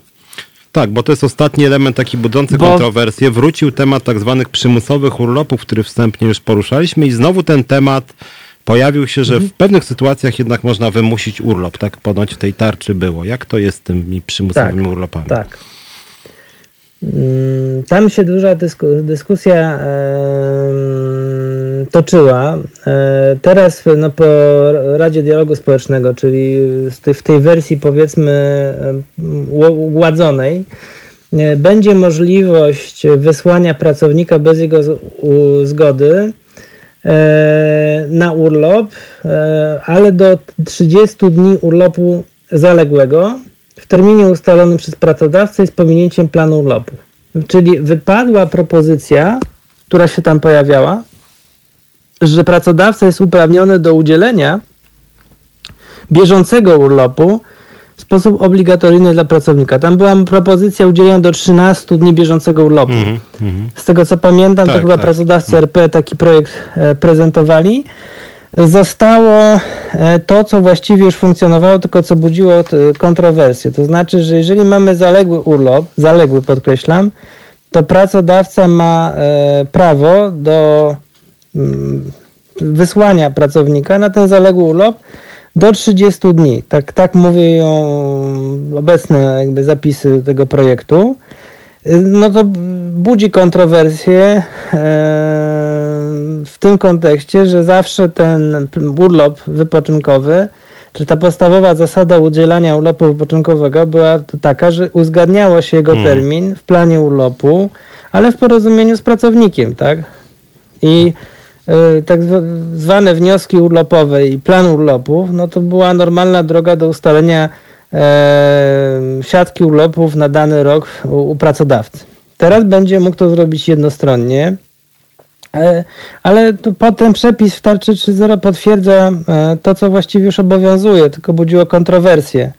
Tak, bo to jest ostatni element taki budzący bo... kontrowersje. Wrócił temat tak zwanych przymusowych urlopów, który wstępnie już poruszaliśmy i znowu ten temat pojawił się, że w pewnych sytuacjach jednak można wymusić urlop. Tak ponoć w tej tarczy było. Jak to jest z tymi przymusowymi tak, urlopami? Tak. Mm, tam się duża dysku, dyskusja toczyła. E, teraz no, po Radzie Dialogu Społecznego, czyli w tej wersji powiedzmy ugładzonej, e, będzie możliwość wysłania pracownika bez jego zgody e, na urlop, ale do 30 dni urlopu zaległego w terminie ustalonym przez pracodawcę i z pominięciem planu urlopu. Czyli wypadła propozycja, która się tam pojawiała, że pracodawca jest uprawniony do udzielenia bieżącego urlopu w sposób obligatoryjny dla pracownika. Tam była propozycja udzielenia do 13 dni bieżącego urlopu. Mm -hmm. Z tego co pamiętam, tak, to chyba tak. pracodawcy RP taki projekt e, prezentowali zostało e, to, co właściwie już funkcjonowało, tylko co budziło kontrowersje. To znaczy, że jeżeli mamy zaległy urlop, zaległy podkreślam, to pracodawca ma e, prawo do mm, wysłania pracownika na ten zaległy urlop do 30 dni. Tak, tak mówią obecne jakby zapisy tego projektu no to budzi kontrowersje e, tym kontekście, że zawsze ten urlop wypoczynkowy, czy ta podstawowa zasada udzielania urlopu wypoczynkowego była taka, że uzgadniało się jego hmm. termin w planie urlopu, ale w porozumieniu z pracownikiem, tak? I e, tak zwane wnioski urlopowe i plan urlopów, no to była normalna droga do ustalenia siatki urlopów na dany rok u, u pracodawcy. Teraz będzie mógł to zrobić jednostronnie, e, ale potem przepis w tarczy 3.0 potwierdza e, to, co właściwie już obowiązuje, tylko budziło kontrowersje.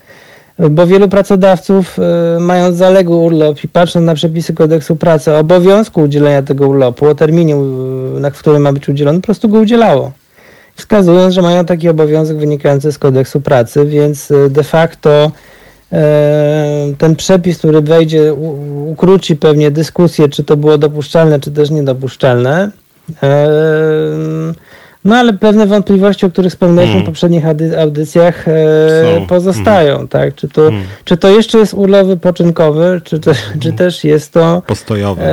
Bo wielu pracodawców, e, mając zaległy urlop i patrząc na przepisy kodeksu pracy o obowiązku udzielenia tego urlopu, o terminie, na którym ma być udzielony, po prostu go udzielało wskazując, że mają taki obowiązek wynikający z kodeksu pracy, więc de facto e, ten przepis, który wejdzie, ukróci pewnie dyskusję, czy to było dopuszczalne, czy też niedopuszczalne. E, no ale pewne wątpliwości, o których wspomnieliśmy hmm. w poprzednich audycjach, e, pozostają. Hmm. Tak? Czy, to, hmm. czy to jeszcze jest urlop wypoczynkowy, czy, też, czy też jest to postojowy,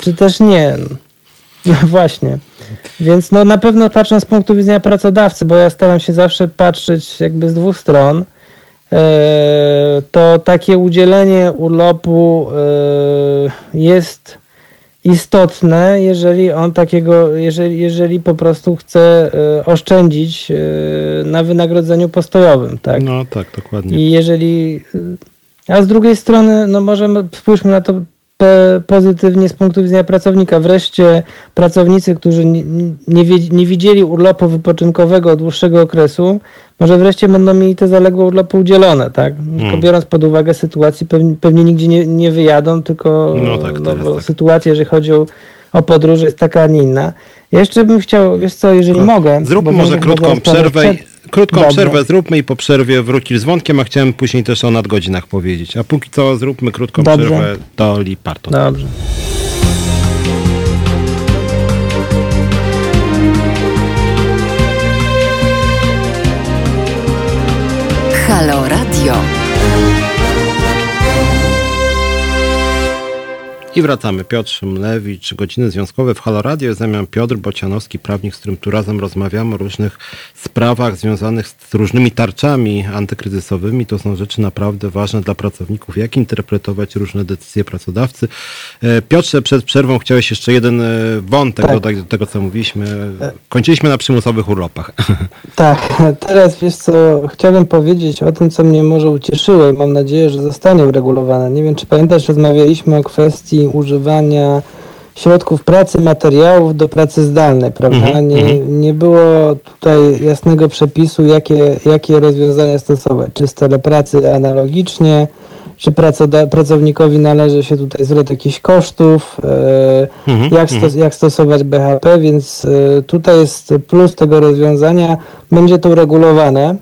czy też nie. No właśnie. Więc no na pewno patrząc z punktu widzenia pracodawcy, bo ja staram się zawsze patrzeć jakby z dwóch stron, e, to takie udzielenie urlopu e, jest istotne, jeżeli on takiego, jeżeli, jeżeli po prostu chce e, oszczędzić na wynagrodzeniu postojowym, tak? No tak, dokładnie. I jeżeli, a z drugiej strony, no możemy, spójrzmy na to pozytywnie z punktu widzenia pracownika. Wreszcie pracownicy, którzy nie, nie, nie widzieli urlopu wypoczynkowego od dłuższego okresu, może wreszcie będą mieli te zaległe urlopy udzielone, tak? Hmm. biorąc pod uwagę sytuację, pewnie, pewnie nigdzie nie, nie wyjadą, tylko no, tak, no, bo tak. sytuacja, jeżeli chodzi o o podróży jest taka, a nie inna. Ja jeszcze bym chciał, wiesz co, jeżeli mogę... Zróbmy może krótką przerwę. przed- Krótką Dobrze. przerwę zróbmy i po przerwie wrócisz z wątkiem, a chciałem później też o nadgodzinach powiedzieć. A póki co zróbmy krótką Dobrze. przerwę do Lipartu. Dobrze. Halo Radio. I wracamy. Piotr Szymlewicz, godziny związkowe w Halo Radio. Mną Piotr Bocianowski, prawnik, z którym tu razem rozmawiamy o różnych sprawach związanych z różnymi tarczami antykryzysowymi. To są rzeczy naprawdę ważne dla pracowników. Jak interpretować różne decyzje pracodawcy. E, Piotrze, przed przerwą chciałeś jeszcze jeden e, wątek Tak. dodać do tego, co mówiliśmy. Kończyliśmy na przymusowych urlopach. Tak, teraz wiesz co, chciałbym powiedzieć o tym, co mnie może ucieszyło i mam nadzieję, że zostanie uregulowane. Nie wiem, czy pamiętasz, rozmawialiśmy o kwestii używania środków pracy, materiałów do pracy zdalnej, prawda? Mhm, nie, nie było tutaj jasnego przepisu, jakie, jakie rozwiązania stosować. Czy z telepracy analogicznie, czy pracownikowi należy się tutaj zwrot jakichś kosztów, e, Mhm, jak, stos- jak stosować BHP, więc e, tutaj jest plus tego rozwiązania, będzie to uregulowane.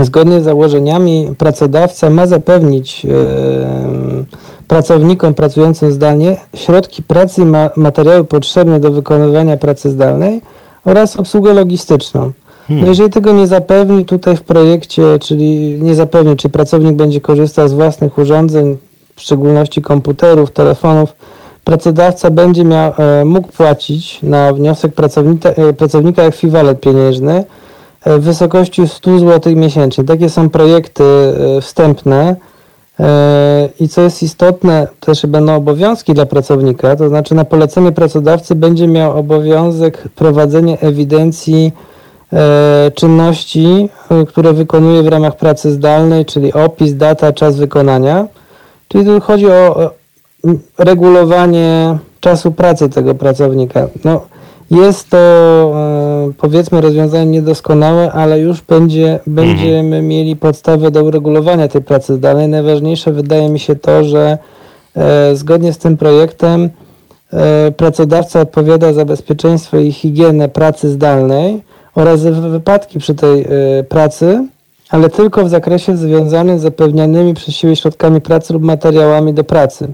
Zgodnie z założeniami pracodawca ma zapewnić e, pracownikom pracującym zdalnie środki pracy i ma- materiały potrzebne do wykonywania pracy zdalnej oraz obsługę logistyczną. No jeżeli tego nie zapewni tutaj w projekcie, czyli nie zapewni, czy pracownik będzie korzystał z własnych urządzeń, w szczególności komputerów, telefonów, pracodawca będzie miał, e, mógł płacić na wniosek pracownika, e, pracownika ekwiwalent pieniężny e, w wysokości 100 zł miesięcznie. Takie są projekty e, wstępne. E, I co jest istotne, też będą obowiązki dla pracownika, to znaczy na polecenie pracodawcy będzie miał obowiązek prowadzenia ewidencji e, czynności, e, które wykonuje w ramach pracy zdalnej, czyli opis, data, czas wykonania. Czyli tu chodzi o regulowanie czasu pracy tego pracownika. No, jest to powiedzmy rozwiązanie niedoskonałe, ale już będzie, będziemy mieli podstawę do uregulowania tej pracy zdalnej. Najważniejsze wydaje mi się to, że e, zgodnie z tym projektem e, pracodawca odpowiada za bezpieczeństwo i higienę pracy zdalnej oraz wypadki przy tej e, pracy, ale tylko w zakresie związanym z zapewnianymi przez siebie środkami pracy lub materiałami do pracy.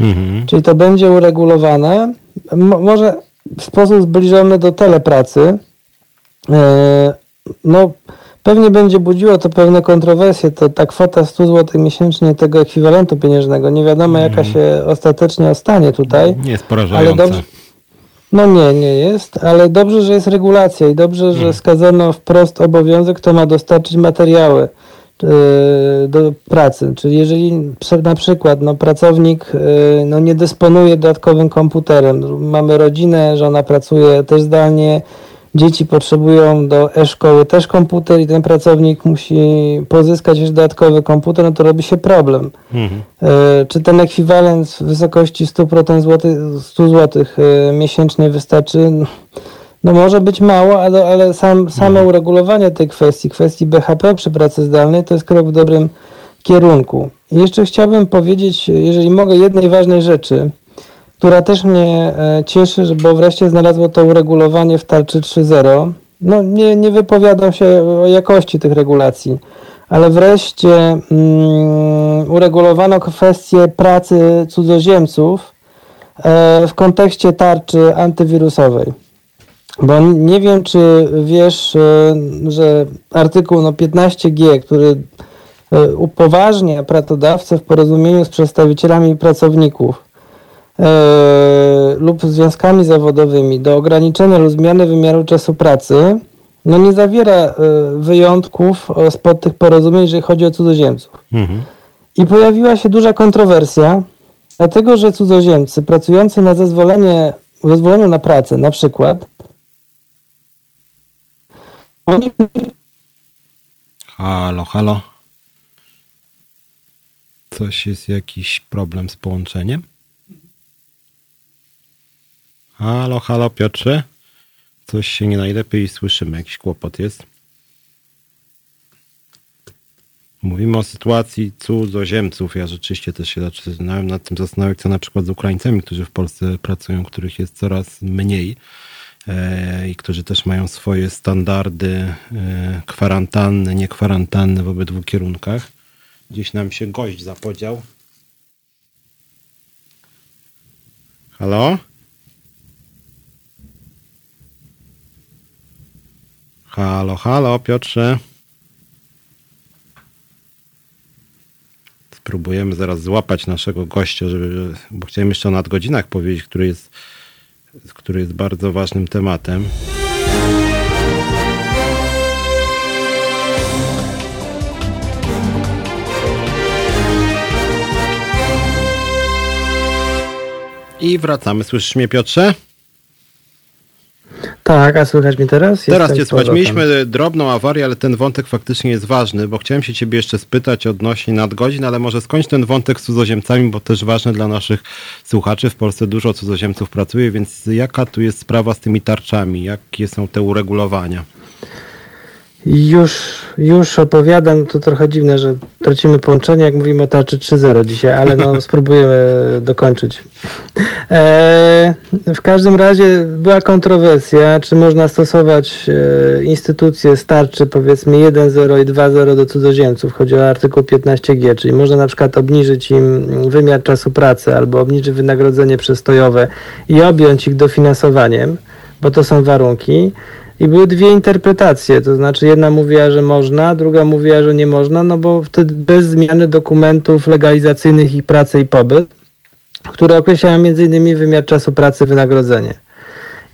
Mhm. Czyli to będzie uregulowane, mo- może w sposób zbliżony do telepracy. E, No, pewnie będzie budziło to pewne kontrowersje, to ta kwota 100 zł miesięcznie tego ekwiwalentu pieniężnego. Nie wiadomo, jaka się ostatecznie ostanie tutaj. Nie jest Ale porażające. dobrze. No nie, nie jest, ale dobrze, że jest regulacja i dobrze, że wskazano wprost obowiązek, kto ma dostarczyć materiały do pracy. Czyli jeżeli na przykład no, pracownik e, no, nie dysponuje dodatkowym komputerem, mamy rodzinę, żona pracuje też zdalnie, dzieci potrzebują do e-szkoły też komputer i ten pracownik musi pozyskać jeszcze dodatkowy komputer, no to robi się problem. Mhm. E, Czy ten ekwiwalent w wysokości 100% złoty, 100 zł miesięcznie wystarczy? No może być mało, ale, ale sam, same uregulowanie tej kwestii, kwestii BHP przy pracy zdalnej, to jest krok w dobrym kierunku. I jeszcze chciałbym powiedzieć, jeżeli mogę, jednej ważnej rzeczy, która też mnie e, cieszy, bo wreszcie znalazło to uregulowanie w tarczy 3.0. No nie, nie wypowiadam się o jakości tych regulacji, ale wreszcie mm, uregulowano kwestię pracy cudzoziemców e, w kontekście tarczy antywirusowej. Bo nie wiem, czy wiesz, e, że artykuł no, 15G, który e, upoważnia pracodawcę w porozumieniu z przedstawicielami pracowników e, lub związkami zawodowymi do ograniczenia lub zmiany wymiaru czasu pracy, no nie zawiera wyjątków spod tych porozumień, jeżeli chodzi o cudzoziemców. Mhm. I pojawiła się duża kontrowersja, dlatego że cudzoziemcy pracujący na zezwolenie, zezwoleniu na pracę, na przykład, Halo, halo. Coś jest jakiś problem z połączeniem? Halo, halo, Piotrze. Coś się nie najlepiej słyszymy, jakiś kłopot jest. Mówimy o sytuacji cudzoziemców. Ja rzeczywiście też się zaczynałem nad tym zastanawiać, co na przykład z Ukraińcami, którzy w Polsce pracują, których jest coraz mniej i którzy też mają swoje standardy e, kwarantanny, nie kwarantanny w obydwu kierunkach. Gdzieś nam się gość zapodział. Halo? Halo, halo, Piotrze. Spróbujemy zaraz złapać naszego gościa, żeby, bo chciałem jeszcze o nadgodzinach powiedzieć, który jest, który jest bardzo ważnym tematem. I wracamy. Słyszysz mnie, Piotrze? Tak, a słychać mnie teraz? Teraz cię słychać. Mieliśmy drobną awarię, ale ten wątek faktycznie jest ważny, bo chciałem się ciebie jeszcze spytać odnośnie nadgodzin, ale może skończ ten wątek z cudzoziemcami, bo też ważny dla naszych słuchaczy. W Polsce dużo cudzoziemców pracuje, więc jaka tu jest sprawa z tymi tarczami? Jakie są te uregulowania? Już, już opowiadam, to trochę dziwne, że tracimy połączenie, jak mówimy o tarczy 3.0 dzisiaj, ale no spróbujemy dokończyć. E, w każdym razie była kontrowersja, czy można stosować e, instytucje starczy powiedzmy 1.0 i 2.0 do cudzoziemców. Chodzi o artykuł 15g, czyli można na przykład obniżyć im wymiar czasu pracy albo obniżyć wynagrodzenie przestojowe i objąć ich dofinansowaniem, bo to są warunki. I były dwie interpretacje, to znaczy jedna mówiła, że można, druga mówiła, że nie można, no bo wtedy bez zmiany dokumentów legalizacyjnych ich pracy i pobyt, które określają m.in. wymiar czasu pracy, wynagrodzenie.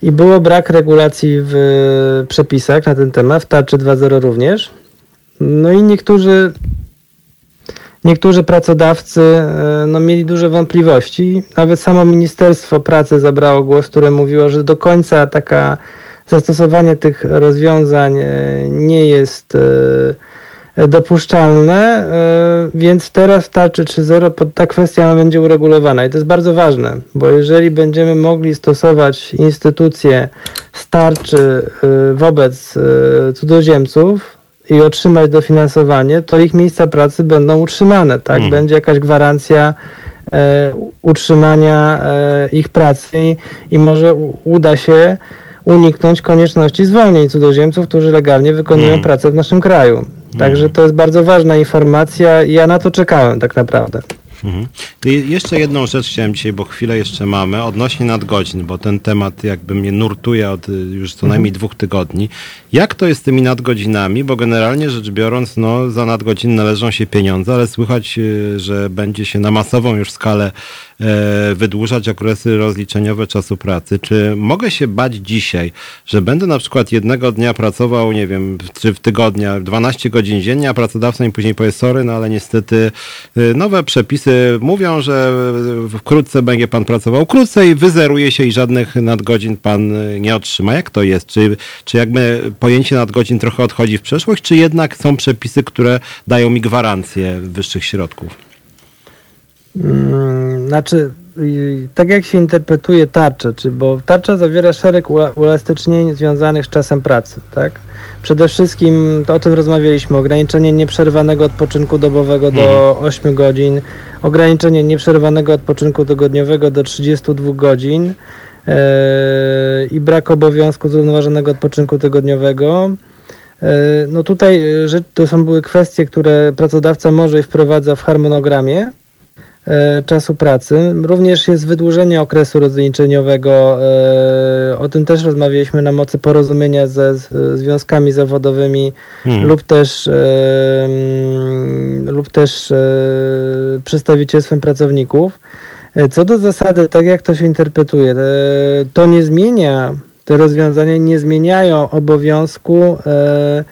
I było brak regulacji w przepisach na ten temat, w tarczy 2.0 również. No i niektórzy niektórzy pracodawcy e, no, mieli duże wątpliwości. Nawet samo Ministerstwo Pracy zabrało głos, które mówiło, że do końca taka zastosowanie tych rozwiązań e, nie jest e, dopuszczalne, e, więc teraz w tarczy 3.0 ta kwestia będzie uregulowana i to jest bardzo ważne, bo jeżeli będziemy mogli stosować instytucje starczy wobec cudzoziemców i otrzymać dofinansowanie, to ich miejsca pracy będą utrzymane, tak? Hmm. Będzie jakaś gwarancja utrzymania ich pracy i może uda się uniknąć konieczności zwolnień cudzoziemców, którzy legalnie wykonują hmm. pracę w naszym kraju. Także hmm. to jest bardzo ważna informacja i ja na to czekałem tak naprawdę. Mhm. Jeszcze jedną rzecz chciałem dzisiaj, bo chwilę jeszcze mamy, odnośnie nadgodzin, bo ten temat jakby mnie nurtuje od y, już co najmniej mhm. dwóch tygodni. Jak to jest z tymi nadgodzinami? Bo generalnie rzecz biorąc, no, za nadgodziny należą się pieniądze, ale słychać, y, że będzie się na masową już skalę e, wydłużać okresy rozliczeniowe czasu pracy. Czy mogę się bać dzisiaj, że będę na przykład jednego dnia pracował, nie wiem, czy w tygodniu 12 godzin dziennie, a pracodawca mi później powie, sorry, no ale niestety y, nowe przepisy mówią, że wkrótce będzie pan pracował krócej, wyzeruje się i żadnych nadgodzin pan nie otrzyma. Jak to jest? Czy, czy jakby pojęcie nadgodzin trochę odchodzi w przeszłość, czy jednak są przepisy, które dają mi gwarancję wyższych środków? Hmm, znaczy, tak jak się interpretuje tarczę, czy, bo tarcza zawiera szereg uelastycznień związanych z czasem pracy, tak? Przede wszystkim, to o tym rozmawialiśmy, ograniczenie nieprzerwanego odpoczynku dobowego do mhm. 8 godzin, ograniczenie nieprzerwanego odpoczynku tygodniowego do 32 godzin, i brak obowiązku zrównoważonego odpoczynku tygodniowego. E, no tutaj e, to są były kwestie, które pracodawca może i wprowadza w harmonogramie czasu pracy. Również jest wydłużenie okresu rozliczeniowego. O tym też rozmawialiśmy na mocy porozumienia ze związkami zawodowymi hmm. lub też lub też przedstawicielstwem pracowników. E, co do zasady, tak jak to się interpretuje, e, to nie zmienia, te rozwiązania nie zmieniają obowiązku e,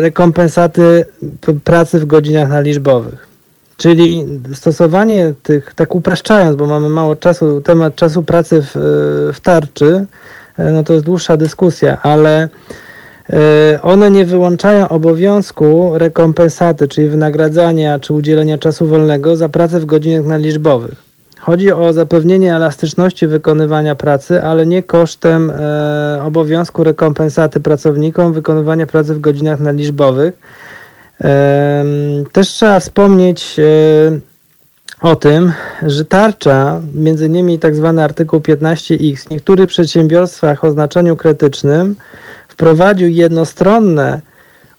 rekompensaty pracy w godzinach naliczbowych. Czyli stosowanie tych, tak upraszczając, bo mamy mało czasu, temat czasu pracy w, w tarczy, no to jest dłuższa dyskusja, ale one nie wyłączają obowiązku rekompensaty, czyli wynagradzania czy udzielenia czasu wolnego za pracę w godzinach naliczbowych. Chodzi o zapewnienie elastyczności wykonywania pracy, ale nie kosztem e, obowiązku rekompensaty pracownikom wykonywania pracy w godzinach naliczbowych. Też trzeba wspomnieć o tym, że tarcza, między innymi tak zwany artykuł 15x, w niektórych przedsiębiorstwach o znaczeniu krytycznym wprowadził jednostronne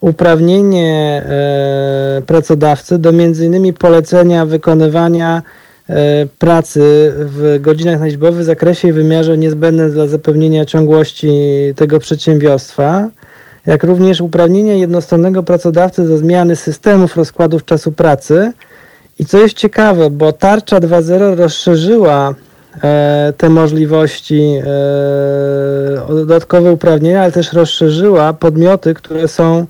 uprawnienie e, pracodawcy do innymi polecenia wykonywania e, pracy w godzinach na liczbowych w zakresie i wymiarze niezbędnym dla zapewnienia ciągłości tego przedsiębiorstwa, jak również uprawnienie jednostronnego pracodawcy do zmiany systemów rozkładów czasu pracy. I co jest ciekawe, bo tarcza 2.0 rozszerzyła te możliwości, e, dodatkowe uprawnienia, ale też rozszerzyła podmioty, które są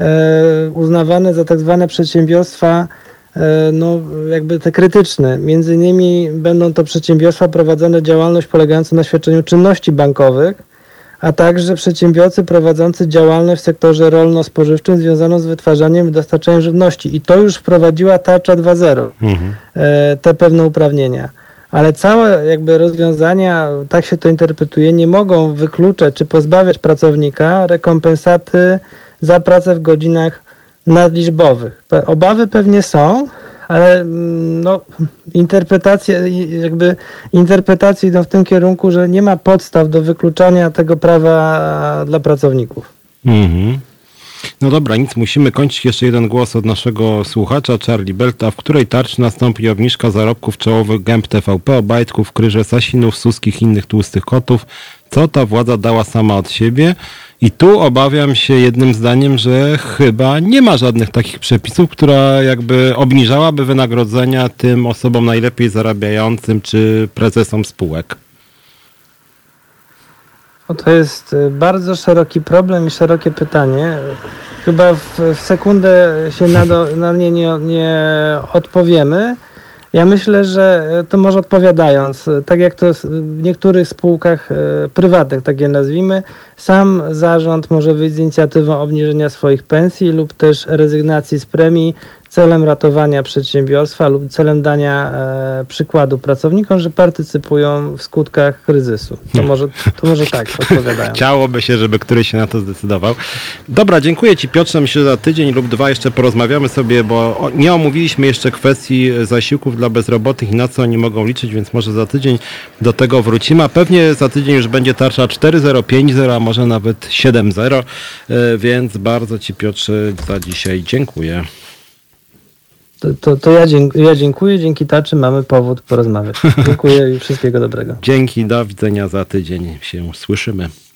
E, uznawane za tak zwane przedsiębiorstwa e, no, jakby te krytyczne. Między innymi będą to przedsiębiorstwa prowadzone działalność polegającą na świadczeniu czynności bankowych, a także przedsiębiorcy prowadzący działalność w sektorze rolno-spożywczym związaną z wytwarzaniem i dostarczaniem żywności. I to już wprowadziła tarcza 2.0, mhm. E, te pewne uprawnienia. Ale całe jakby rozwiązania, tak się to interpretuje, nie mogą wykluczać czy pozbawiać pracownika rekompensaty za pracę w godzinach nadliczbowych. Obawy pewnie są, ale mm, no, interpretacje, jakby interpretacje idą w tym kierunku, że nie ma podstaw do wykluczania tego prawa dla pracowników. Mhm. No dobra, nic, musimy kończyć. Jeszcze jeden głos od naszego słuchacza, Charlie Belta, w której tarczy nastąpi obniżka zarobków czołowych gęb TVP, Obajtków, Kryże, Sasinów, Suskich innych tłustych kotów. Co ta władza dała sama od siebie? I tu obawiam się jednym zdaniem, że chyba nie ma żadnych takich przepisów, która jakby obniżałaby wynagrodzenia tym osobom najlepiej zarabiającym czy prezesom spółek. To jest y, bardzo szeroki problem i szerokie pytanie. Chyba w, w sekundę się na, do, na nie, nie, nie odpowiemy. Ja myślę, że e, to może odpowiadając, e, tak jak to w niektórych spółkach prywatnych, tak je nazwijmy, sam zarząd może wyjść z inicjatywą obniżenia swoich pensji lub też rezygnacji z premii celem ratowania przedsiębiorstwa lub celem dania e, przykładu pracownikom, że partycypują w skutkach kryzysu. To hmm. może, to może tak odpowiadają. Chciałoby się, żeby któryś się na to zdecydował. Dobra, dziękuję Ci Piotrze. Myślę, że za tydzień lub dwa jeszcze porozmawiamy sobie, bo nie omówiliśmy jeszcze kwestii zasiłków dla bezrobotnych i na co oni mogą liczyć, więc może za tydzień do tego wrócimy. A pewnie za tydzień już będzie tarcza 4.0, 5.0, a może nawet 7.0, e, więc bardzo Ci Piotrze za dzisiaj dziękuję. To, to, to ja, dziękuję, ja, dziękuję. Dzięki tarczy mamy powód porozmawiać. Dziękuję i wszystkiego dobrego. Dzięki, do widzenia za tydzień. Się słyszymy